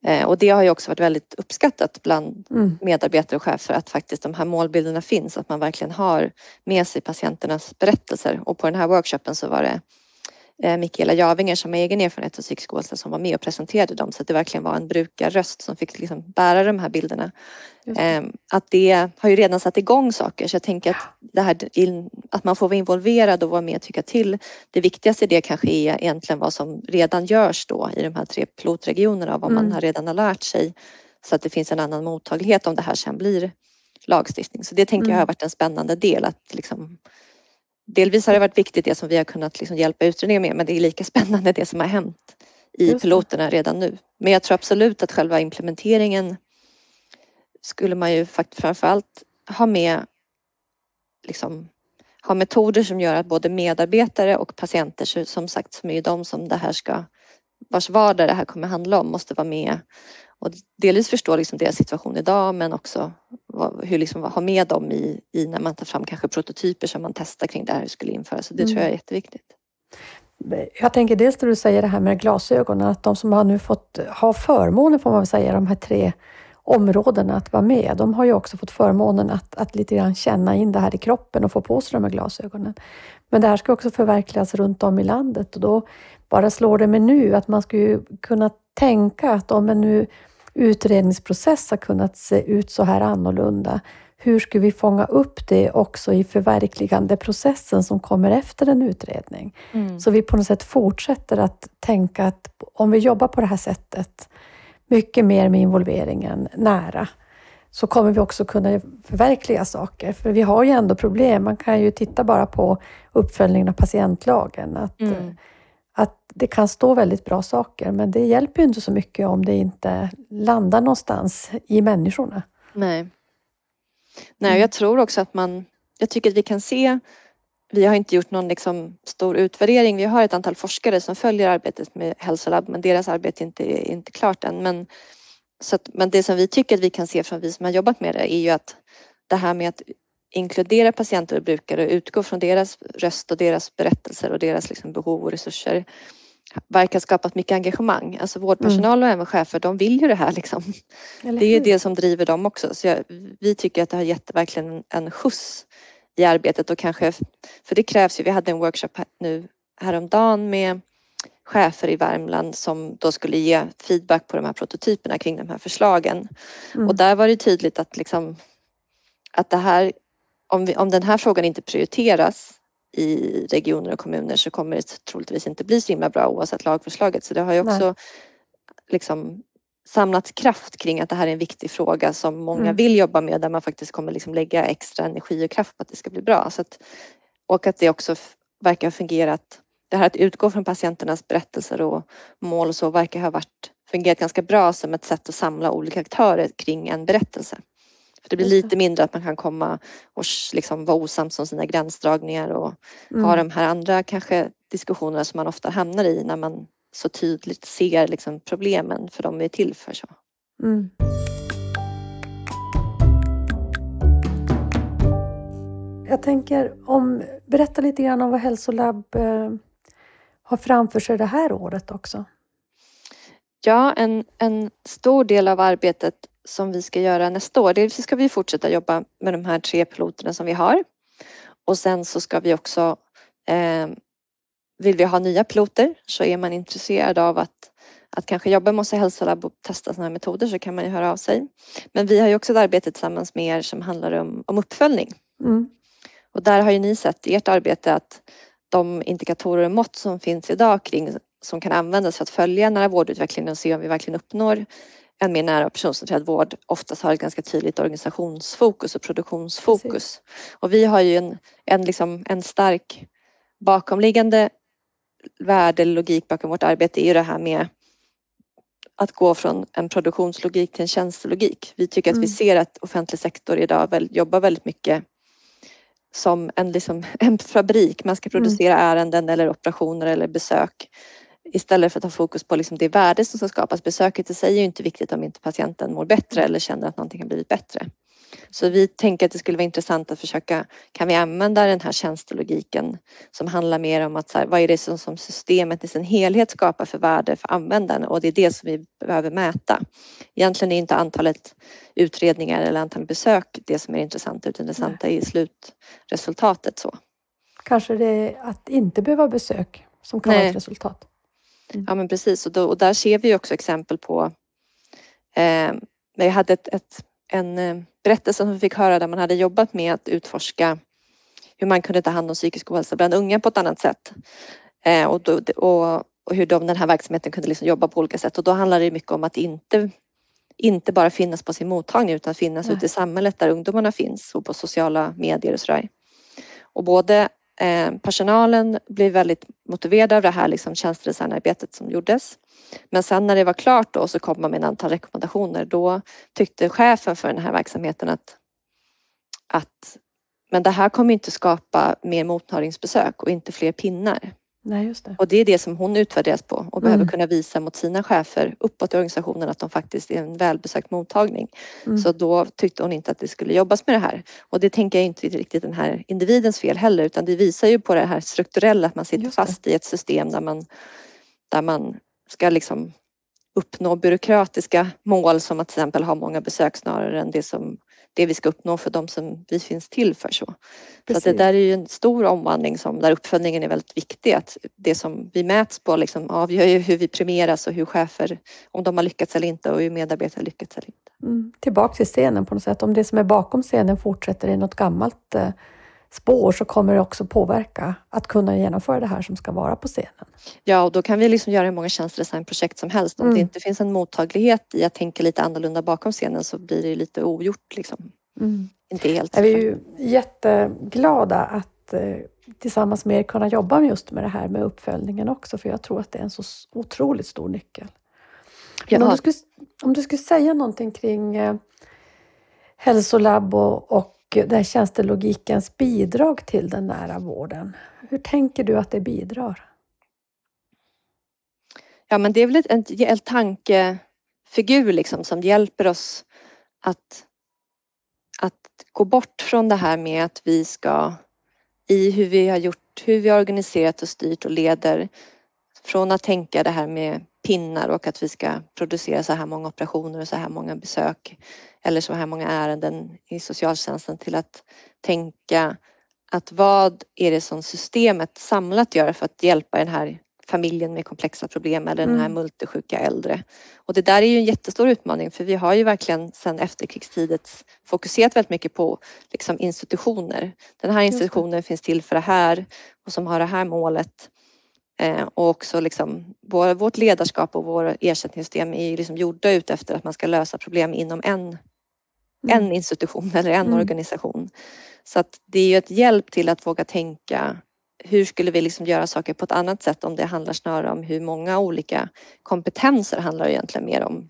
Eh, och det har ju också varit väldigt uppskattat bland mm. medarbetare och chefer att faktiskt de här målbilderna finns, att man verkligen har med sig patienternas berättelser. Och på den här workshopen så var det Mikaela Javinger som har egen erfarenhet av psykisk ohälsa som var med och presenterade dem så att det verkligen var en brukarröst som fick liksom bära de här bilderna. Det. Ehm, att det har ju redan satt igång saker så jag tänker att det här att man får vara involverad och vara med och tycka till. Det viktigaste i det kanske är egentligen vad som redan görs då i de här tre pilotregionerna vad mm. man redan har lärt sig så att det finns en annan mottaglighet om det här sen blir lagstiftning. Så det tänker mm. jag har varit en spännande del att liksom delvis har det varit viktigt det som vi har kunnat liksom hjälpa utredningen med men det är lika spännande det som har hänt i piloterna redan nu. Men jag tror absolut att själva implementeringen skulle man ju framförallt ha med liksom, ha metoder som gör att både medarbetare och patienter, som sagt som är de som det här ska vars vardag det här kommer handla om måste vara med och delvis förstå liksom deras situation idag men också hur liksom, ha med dem i, i, när man tar fram kanske prototyper som man testar kring det här skulle införas. Så det mm. tror jag är mm. jätteviktigt. Jag tänker dels när du säger det här med glasögonen, att de som har nu fått ha förmånen, får man väl säga, de här tre områdena att vara med. De har ju också fått förmånen att, att lite grann känna in det här i kroppen och få på sig de här glasögonen. Men det här ska också förverkligas runt om i landet och då bara slår det mig nu att man skulle kunna tänka att om en nu utredningsprocess har kunnat se ut så här annorlunda, hur ska vi fånga upp det också i förverkligandeprocessen som kommer efter en utredning? Mm. Så vi på något sätt fortsätter att tänka att om vi jobbar på det här sättet, mycket mer med involveringen nära, så kommer vi också kunna förverkliga saker. För vi har ju ändå problem. Man kan ju titta bara på uppföljningen av patientlagen. Att, mm. Det kan stå väldigt bra saker, men det hjälper ju inte så mycket om det inte landar någonstans i människorna. Nej. Nej, mm. jag tror också att man... Jag tycker att vi kan se vi har inte gjort någon liksom stor utvärdering. Vi har ett antal forskare som följer arbetet med hälsolabb men deras arbete är inte, är inte klart än. Men, så att, men det som vi tycker att vi kan se från vi som har jobbat med det är ju att det här med att inkludera patienter och brukare och utgå från deras röst och deras berättelser och deras liksom behov och resurser verkar skapat mycket engagemang. Alltså vårdpersonal och även chefer, de vill ju det här liksom. Det är ju det som driver dem också. Så jag, vi tycker att det har gett verkligen en skjuts i arbetet och kanske, för det krävs ju, vi hade en workshop nu häromdagen med chefer i Värmland som då skulle ge feedback på de här prototyperna kring de här förslagen. Mm. Och där var det tydligt att liksom att det här, om, vi, om den här frågan inte prioriteras i regioner och kommuner så kommer det troligtvis inte bli så himla bra oavsett lagförslaget. Så det har ju också liksom samlat kraft kring att det här är en viktig fråga som många mm. vill jobba med där man faktiskt kommer liksom lägga extra energi och kraft på att det ska bli bra. Så att, och att det också verkar fungera att det här att utgå från patienternas berättelser och mål och så verkar ha varit, fungerat ganska bra som ett sätt att samla olika aktörer kring en berättelse. För det blir lite mindre att man kan komma och liksom vara osams om sina gränsdragningar och mm. ha de här andra kanske diskussionerna som man ofta hamnar i när man så tydligt ser liksom problemen för de är till för. så. Mm. Jag tänker om, berätta lite grann om vad Hälsolabb eh, har framför sig det här året också. Ja, en, en stor del av arbetet som vi ska göra nästa år, dels ska vi fortsätta jobba med de här tre piloterna som vi har. Och sen så ska vi också eh, vill vi ha nya piloter så är man intresserad av att, att kanske jobba med oss i hälsolabb och testa sådana här metoder så kan man ju höra av sig. Men vi har ju också ett arbete tillsammans med er som handlar om, om uppföljning. Mm. Och där har ju ni sett i ert arbete att de indikatorer och mått som finns idag kring som kan användas för att följa nära vårdutvecklingen och se om vi verkligen uppnår en mer nära personcentrerad vård oftast har ett ganska tydligt organisationsfokus och produktionsfokus. Precis. Och vi har ju en, en, liksom, en stark bakomliggande värde eller logik bakom vårt arbete är ju det här med att gå från en produktionslogik till en tjänstelogik. Vi tycker mm. att vi mm. ser att offentlig sektor idag väl, jobbar väldigt mycket som en, liksom, en fabrik. Man ska producera mm. ärenden eller operationer eller besök istället för att ha fokus på liksom det värde som ska skapas. Besöket i sig är ju inte viktigt om inte patienten mår bättre eller känner att någonting har blivit bättre. Så vi tänker att det skulle vara intressant att försöka, kan vi använda den här tjänstelogiken som handlar mer om att så här, vad är det som, som systemet i sin helhet skapar för värde för användaren och det är det som vi behöver mäta. Egentligen är inte antalet utredningar eller antalet besök det som är intressant utan det intressanta är slutresultatet. Så. Kanske det är att inte behöva besök som kan Nej. vara ett resultat. Mm. Ja men precis och, då, och där ser vi också exempel på eh, jag hade ett, ett en eh, berättelse som vi fick höra där man hade jobbat med att utforska hur man kunde ta hand om psykisk ohälsa bland unga på ett annat sätt. Eh, och, då, och, och, hur de, den här verksamheten kunde liksom jobba på olika sätt och då handlar det mycket om att inte, inte bara finnas på sin mottagning utan finnas Nej. ute i samhället där ungdomarna finns och på sociala medier och sådär. Och både eh, personalen blev väldigt motiverad av det här liksom tjänstedesignarbetet som gjordes men sen när det var klart då så kom man med ett antal rekommendationer. Då tyckte chefen för den här verksamheten att, att men det här kommer inte skapa mer mottagningsbesök och inte fler pinnar. Nej, just det. Och det är det som hon utvärderas på och mm. behöver kunna visa mot sina chefer uppåt i organisationen att de faktiskt är en välbesökt mottagning. Mm. Så då tyckte hon inte att det skulle jobbas med det här. Och det tänker jag inte riktigt den här individens fel heller utan det visar ju på det här strukturella att man sitter fast i ett system där man, där man ska liksom uppnå byråkratiska mål som att till exempel ha många besök snarare än det som det vi ska uppnå för de som vi finns till för. Så, så att det där är ju en stor omvandling som, där uppföljningen är väldigt viktig. Att det som vi mäts på liksom avgör ju hur vi premieras och hur chefer, om de har lyckats eller inte och hur medarbetare lyckats eller inte. Mm. Tillbaka till scenen på något sätt. Om det som är bakom scenen fortsätter i något gammalt eh, spår så kommer det också påverka att kunna genomföra det här som ska vara på scenen. Ja, och då kan vi liksom göra hur många tjänstedesignprojekt som helst. Om mm. det inte finns en mottaglighet i att tänka lite annorlunda bakom scenen så blir det lite ogjort. Liksom. Mm. Inte helt. Är vi är ju jätteglada att eh, tillsammans med er kunna jobba just med det här med uppföljningen också, för jag tror att det är en så otroligt stor nyckel. Men om, du skulle, om du skulle säga någonting kring eh, hälsolabb och, och den här tjänstelogikens bidrag till den nära vården. Hur tänker du att det bidrar? Ja, men det är väl en, en tankefigur liksom som hjälper oss att, att gå bort från det här med att vi ska i hur vi har gjort, hur vi har organiserat och styrt och leder från att tänka det här med pinnar och att vi ska producera så här många operationer och så här många besök eller så här många ärenden i socialtjänsten till att tänka att vad är det som systemet samlat gör för att hjälpa den här familjen med komplexa problem eller den här mm. multisjuka äldre. Och det där är ju en jättestor utmaning för vi har ju verkligen sedan efterkrigstiden fokuserat väldigt mycket på liksom institutioner. Den här institutionen finns till för det här och som har det här målet. Eh, och också liksom, vår, vårt ledarskap och våra ersättningssystem är liksom gjorda ut efter att man ska lösa problem inom en, mm. en institution eller en mm. organisation. Så att det är ju ett hjälp till att våga tänka hur skulle vi liksom göra saker på ett annat sätt om det handlar snarare om hur många olika kompetenser handlar egentligen mer om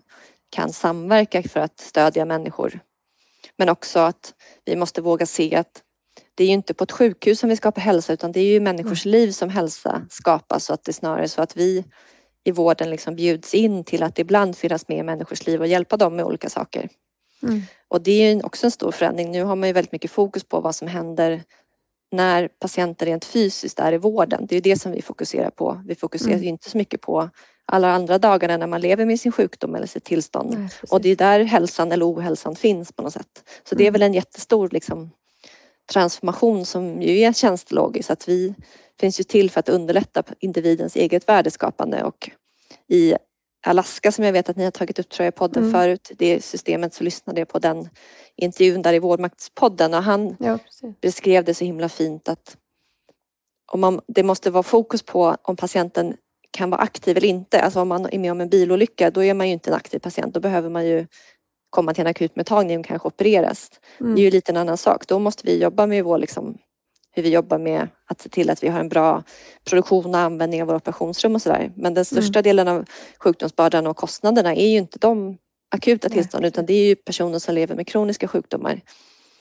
kan samverka för att stödja människor. Men också att vi måste våga se att det är ju inte på ett sjukhus som vi skapar hälsa utan det är ju människors mm. liv som hälsa skapas så att det är snarare så att vi i vården liksom bjuds in till att ibland finnas med i människors liv och hjälpa dem med olika saker. Mm. Och det är ju också en stor förändring. Nu har man ju väldigt mycket fokus på vad som händer när patienter rent fysiskt är i vården. Det är det som vi fokuserar på. Vi fokuserar mm. inte så mycket på alla andra dagarna när man lever med sin sjukdom eller sitt tillstånd. Nej, och det är där hälsan eller ohälsan finns på något sätt. Så mm. det är mm. väl en jättestor liksom, transformation som ju är tjänstelogisk. Att vi finns ju till för att underlätta individens eget värdeskapande och i Alaska som jag vet att ni har tagit upp tror jag i podden mm. förut, det systemet så lyssnade jag på den intervjun där i Vårdmaktspodden och han ja, beskrev det så himla fint att om man, det måste vara fokus på om patienten kan vara aktiv eller inte. Alltså om man är med om en bilolycka då är man ju inte en aktiv patient. Då behöver man ju komma till en akutmottagning och kanske opereras. Mm. Det är ju lite en annan sak. Då måste vi jobba med vår, liksom, hur vi jobbar med att se till att vi har en bra produktion och användning av våra operationsrum och sådär. Men den största mm. delen av sjukdomsbördan och kostnaderna är ju inte de akuta tillstånd utan det är ju personer som lever med kroniska sjukdomar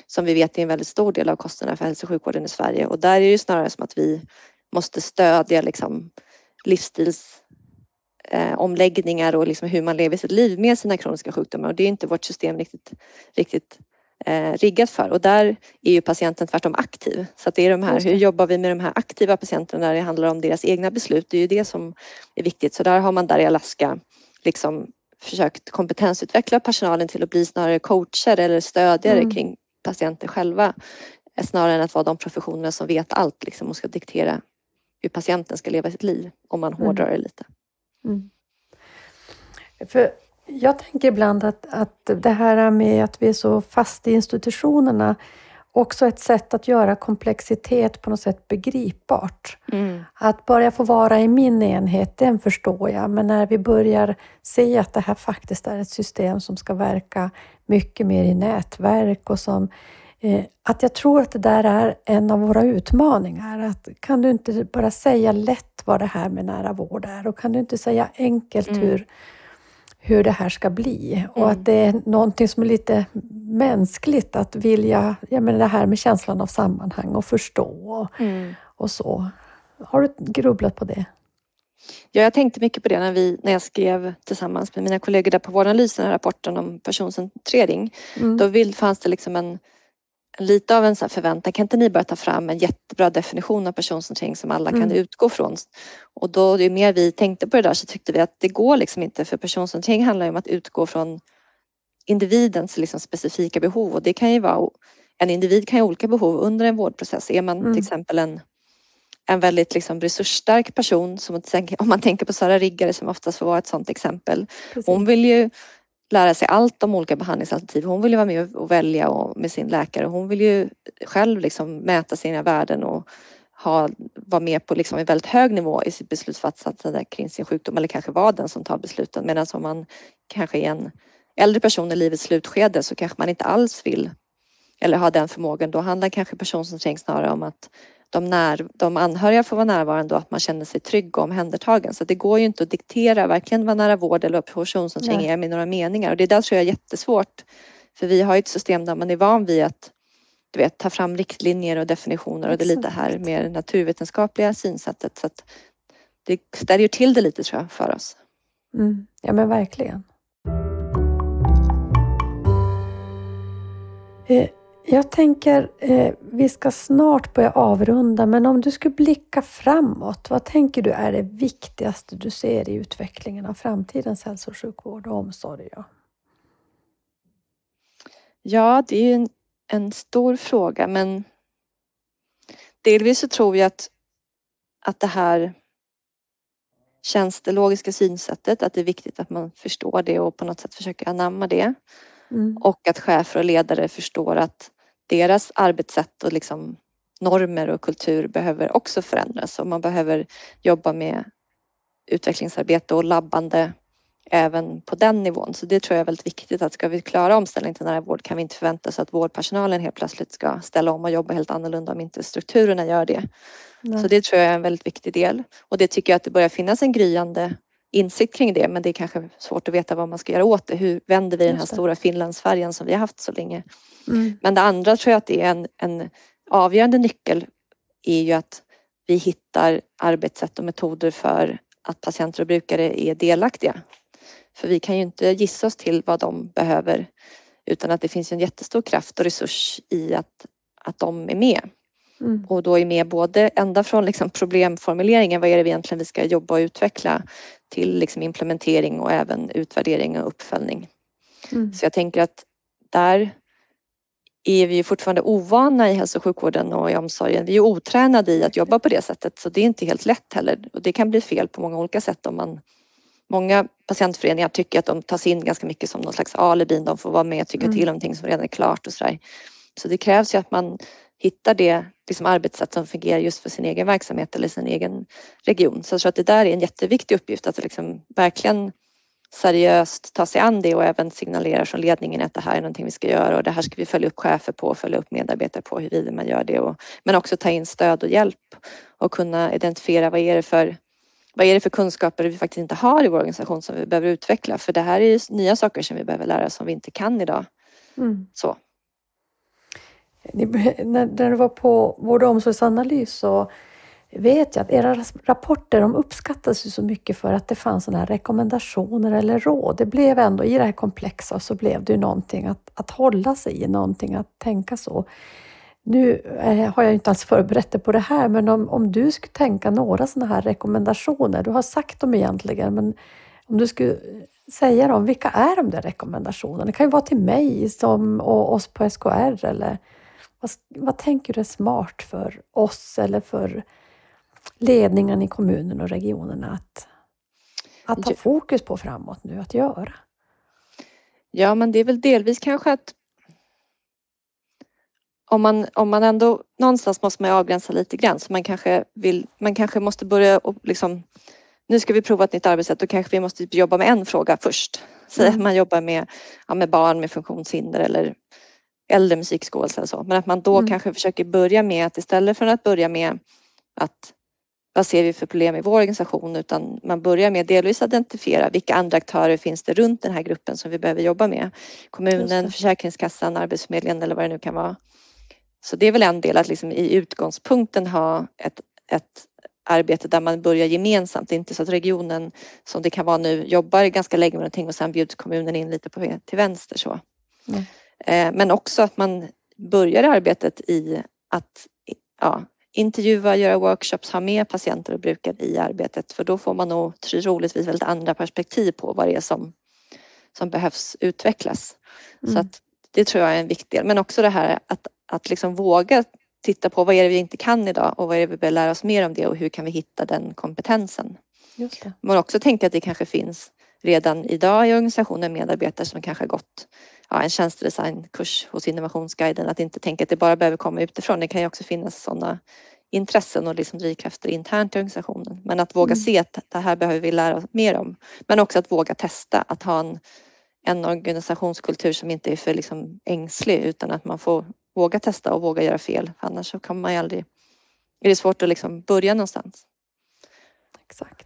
som vi vet är en väldigt stor del av kostnaderna för hälso och sjukvården i Sverige och där är det snarare som att vi måste stödja liksom livsstils eh, omläggningar och liksom hur man lever sitt liv med sina kroniska sjukdomar och det är inte vårt system riktigt, riktigt eh, riggat för och där är ju patienten tvärtom aktiv. Så att det är de här, hur jobbar vi med de här aktiva patienterna när det handlar om deras egna beslut? Det är ju det som är viktigt. Så där har man där i Alaska liksom försökt kompetensutveckla personalen till att bli snarare coacher eller stödjare mm. kring patienter själva snarare än att vara de professionerna som vet allt liksom, och ska diktera hur patienten ska leva sitt liv om man mm. hårdrar det lite. Mm. För jag tänker ibland att, att det här med att vi är så fast i institutionerna också ett sätt att göra komplexitet på något sätt begripbart. Mm. Att börja få vara i min enhet, den förstår jag, men när vi börjar se att det här faktiskt är ett system som ska verka mycket mer i nätverk och som att jag tror att det där är en av våra utmaningar. Att kan du inte bara säga lätt vad det här med nära vård är och kan du inte säga enkelt mm. hur hur det här ska bli mm. och att det är någonting som är lite mänskligt att vilja, jag menar det här med känslan av sammanhang och förstå och, mm. och så. Har du grubblat på det? Ja, jag tänkte mycket på det när, vi, när jag skrev tillsammans med mina kollegor där på Våranalysen, rapporten om personcentrering. Mm. Då vill, fanns det liksom en lite av en så förväntan, kan inte ni bara ta fram en jättebra definition av personcentrering som alla mm. kan utgå från? Och då, ju mer vi tänkte på det där så tyckte vi att det går liksom inte för personcentrering handlar ju om att utgå från individens liksom specifika behov och det kan ju vara en individ kan ha olika behov under en vårdprocess. Är man mm. till exempel en en väldigt liksom resursstark person, som om man tänker på Sara Riggare som oftast får vara ett sådant exempel. Precis. Hon vill ju lära sig allt om olika behandlingsalternativ. Hon vill ju vara med och välja och, med sin läkare. Hon vill ju själv liksom mäta sina värden och ha, vara med på liksom en väldigt hög nivå i sitt beslutsfattande kring sin sjukdom eller kanske vara den som tar besluten. Medan om man kanske är en äldre person i livets slutskede så kanske man inte alls vill eller har den förmågan. Då handlar kanske personcentrering snarare om att de, när, de anhöriga får vara närvarande och att man känner sig trygg och omhändertagen. Så det går ju inte att diktera varken vad nära vård eller operationscentrering är med några meningar och det där tror jag är jättesvårt. För vi har ett system där man är van vid att du vet, ta fram riktlinjer och definitioner och det är lite här mer naturvetenskapliga synsättet. Så att det ställer till det lite tror jag för oss. Mm. Ja men verkligen. Eh, jag tänker, eh, vi ska snart börja avrunda, men om du skulle blicka framåt, vad tänker du är det viktigaste du ser i utvecklingen av framtidens hälso och sjukvård och omsorg? Ja, ja det är en, en stor fråga, men delvis så tror jag att, att det här tjänstelogiska synsättet, att det är viktigt att man förstår det och på något sätt försöker anamma det. Mm. Och att chefer och ledare förstår att deras arbetssätt och liksom normer och kultur behöver också förändras och man behöver jobba med utvecklingsarbete och labbande även på den nivån. Så det tror jag är väldigt viktigt att ska vi klara omställningen till nära vård kan vi inte förvänta oss att vårdpersonalen helt plötsligt ska ställa om och jobba helt annorlunda om inte strukturerna gör det. Nej. Så det tror jag är en väldigt viktig del och det tycker jag att det börjar finnas en gryende insikt kring det men det är kanske svårt att veta vad man ska göra åt det. Hur vänder vi den här stora Finlandsfärjan som vi har haft så länge? Mm. Men det andra tror jag att det är en, en avgörande nyckel är ju att vi hittar arbetssätt och metoder för att patienter och brukare är delaktiga. För vi kan ju inte gissa oss till vad de behöver utan att det finns en jättestor kraft och resurs i att, att de är med. Mm. Och då är med både ända från liksom problemformuleringen, vad är det egentligen vi ska jobba och utveckla till liksom implementering och även utvärdering och uppföljning. Mm. Så jag tänker att där är vi fortfarande ovana i hälso och sjukvården och i omsorgen. Vi är otränade i att jobba på det sättet så det är inte helt lätt heller och det kan bli fel på många olika sätt om man Många patientföreningar tycker att de tas in ganska mycket som någon slags alibi. De får vara med och tycka mm. till om någonting som redan är klart och sådär. Så det krävs ju att man hittar det liksom arbetssätt som fungerar just för sin egen verksamhet eller sin egen region. Så jag tror att det där är en jätteviktig uppgift att liksom verkligen seriöst ta sig an det och även signalera från ledningen att det här är någonting vi ska göra och det här ska vi följa upp chefer på och följa upp medarbetare på huruvida man gör det. Och, men också ta in stöd och hjälp och kunna identifiera vad är det för vad är det för kunskaper vi faktiskt inte har i vår organisation som vi behöver utveckla? För det här är ju nya saker som vi behöver lära oss som vi inte kan idag. Mm. Så. När, du var på vård och omsorgsanalys så vet jag att era rapporter de uppskattades ju så mycket för att det fanns sådana här rekommendationer eller råd. Det blev ändå, i det här komplexa så blev det ju någonting att, att hålla sig i, någonting att tänka så. Nu eh, har jag inte alls förberett dig på det här, men om, om du skulle tänka några sådana här rekommendationer, du har sagt dem egentligen, men om du skulle säga dem, vilka är de där rekommendationerna? Det kan ju vara till mig som, och oss på SKR eller vad, vad tänker du är smart för oss eller för ledningen i kommunen och regionerna att, att ha fokus på framåt nu, att göra? Ja, men det är väl delvis kanske att om man, om man ändå någonstans måste man avgränsa lite grann så man kanske vill, man kanske måste börja och liksom nu ska vi prova ett nytt arbetssätt, då kanske vi måste jobba med en fråga först. Säg mm. att man jobbar med, ja, med barn med funktionshinder eller äldre musikskådelse eller så. Men att man då mm. kanske försöker börja med att istället för att börja med att vad ser vi för problem i vår organisation utan man börjar med delvis identifiera vilka andra aktörer finns det runt den här gruppen som vi behöver jobba med. Kommunen, Försäkringskassan, Arbetsförmedlingen eller vad det nu kan vara. Så det är väl en del att liksom i utgångspunkten ha ett, ett arbete där man börjar gemensamt. Det är inte så att regionen som det kan vara nu jobbar ganska länge med någonting och sen bjuds kommunen in lite på till vänster så. Mm. Men också att man börjar arbetet i att ja, intervjua, göra workshops, ha med patienter och brukare i arbetet för då får man nog troligtvis väldigt andra perspektiv på vad det är som, som behövs utvecklas. Mm. Så att det tror jag är en viktig del. Men också det här att, att liksom våga titta på vad är det vi inte kan idag och vad är det vi bör lära oss mer om det och hur kan vi hitta den kompetensen. Just det. Man också tänka att det kanske finns redan idag i organisationen medarbetare som kanske har gått ja, en tjänstedesignkurs hos Innovationsguiden. Att inte tänka att det bara behöver komma utifrån. Det kan ju också finnas sådana intressen och liksom drivkrafter internt i organisationen. Men att våga mm. se att det här behöver vi lära oss mer om. Men också att våga testa, att ha en, en organisationskultur som inte är för liksom ängslig utan att man får våga testa och våga göra fel. Annars så kan man ju aldrig, är det svårt att liksom börja någonstans. Exakt.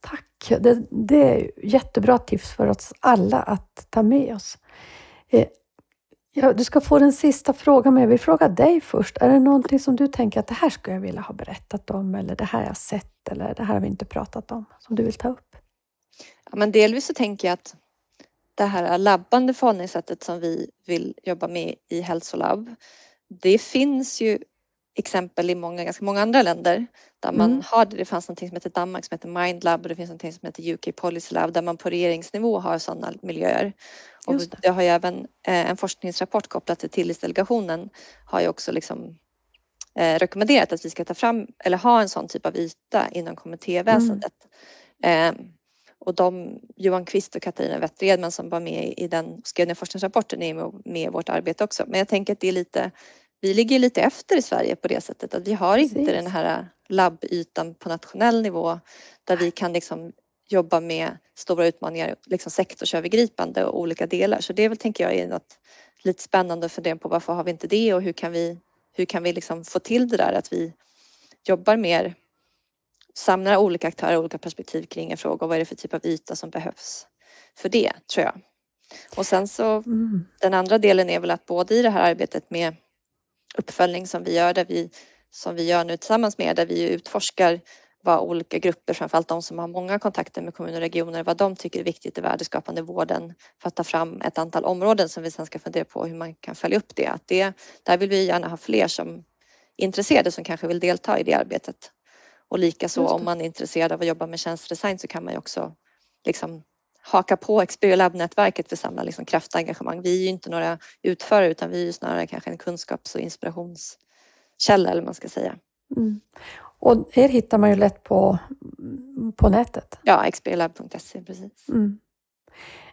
Tack! Det, det är jättebra tips för oss alla att ta med oss. Eh, ja, du ska få den sista frågan, men jag vill fråga dig först. Är det någonting som du tänker att det här skulle jag vilja ha berättat om eller det här har jag sett eller det här har vi inte pratat om som du vill ta upp? Ja, men delvis så tänker jag att det här labbande förhållningssättet som vi vill jobba med i hälsolabb. Det finns ju exempel i många, ganska många andra länder där man mm. har det. Det fanns något som heter Danmark som heter Mindlab och det finns något som heter UK Policy Lab där man på regeringsnivå har sådana miljöer. Och det. har ju även eh, en forskningsrapport kopplat till Tillisdelegationen har ju också liksom eh, rekommenderat att vi ska ta fram eller ha en sån typ av yta inom kommittéväsendet. Mm. Eh, och de, Johan Kvist och Katarina Wetteredman som var med i den, skrev den forskningsrapporten är med i vårt arbete också. Men jag tänker att det är lite, vi ligger lite efter i Sverige på det sättet att vi har Precis. inte den här labbytan på nationell nivå där vi kan liksom jobba med stora utmaningar liksom sektorsövergripande och olika delar. Så det väl, tänker jag är något lite spännande att fundera på varför har vi inte det och hur kan vi, hur kan vi liksom få till det där att vi jobbar mer samlar olika aktörer olika perspektiv kring en fråga och vad är det för typ av yta som behövs för det tror jag. Och sen så mm. den andra delen är väl att både i det här arbetet med uppföljning som vi gör där vi som vi gör nu tillsammans med där vi utforskar vad olika grupper, framförallt de som har många kontakter med kommuner och regioner, vad de tycker är viktigt i värdeskapande vården för att ta fram ett antal områden som vi sen ska fundera på hur man kan följa upp det. Att det där vill vi gärna ha fler som är intresserade som kanske vill delta i det arbetet. Och likaså om man är intresserad av att jobba med tjänstedesign så kan man ju också liksom haka på Experior Lab-nätverket för samla liksom kraftengagemang. Vi är ju inte några utförare utan vi är snarare kanske en kunskaps och inspirationskälla eller man ska säga. Mm. Och er hittar man ju lätt på, på nätet. Ja, experiorlab.se precis. Mm.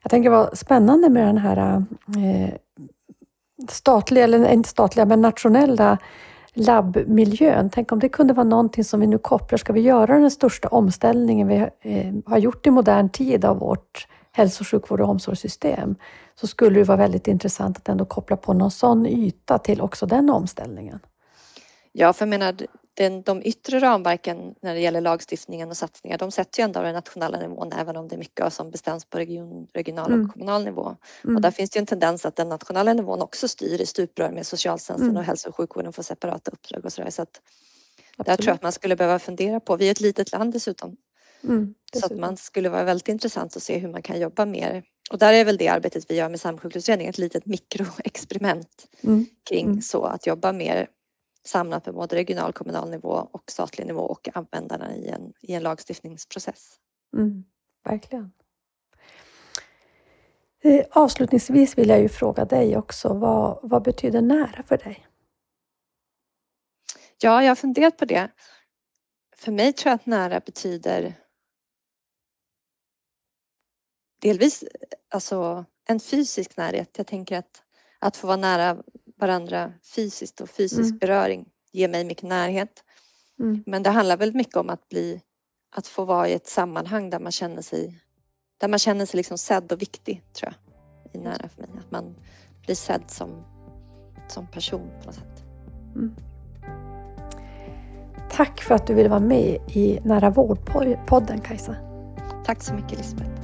Jag tänker vad spännande med den här eh, statliga, eller inte statliga, men nationella labbmiljön. Tänk om det kunde vara någonting som vi nu kopplar. Ska vi göra den största omställningen vi eh, har gjort i modern tid av vårt hälso och sjukvård och omsorgssystem så skulle det vara väldigt intressant att ändå koppla på någon sån yta till också den omställningen. Ja, för jag menar, den, de yttre ramverken när det gäller lagstiftningen och satsningar, de sätter ju ändå den nationella nivån även om det är mycket som bestäms på region, regional och mm. kommunal nivå. Mm. Och där finns det ju en tendens att den nationella nivån också styr i stuprör med socialtjänsten mm. och hälso och sjukvården får separata uppdrag och sådär. Så att där tror jag att man skulle behöva fundera på. Vi är ett litet land dessutom. Mm, så att man skulle vara väldigt intressant att se hur man kan jobba mer. Och där är väl det arbetet vi gör med samsjukvårdsutredningen ett litet mikroexperiment mm. kring mm. så att jobba mer samlat på både regional, kommunal nivå och statlig nivå och användarna i en, i en lagstiftningsprocess. Mm, verkligen. Eh, avslutningsvis vill jag ju fråga dig också, vad, vad betyder nära för dig? Ja, jag har funderat på det. För mig tror jag att nära betyder delvis alltså en fysisk närhet. Jag tänker att, att få vara nära varandra fysiskt och fysisk mm. beröring ger mig mycket närhet. Mm. Men det handlar väldigt mycket om att bli, att få vara i ett sammanhang där man känner sig, där man känner sig liksom sedd och viktig tror jag. är nära för mig. Att man blir sedd som, som person på något sätt. Mm. Tack för att du ville vara med i Nära vårdpodden Kajsa. Tack så mycket Lisbeth.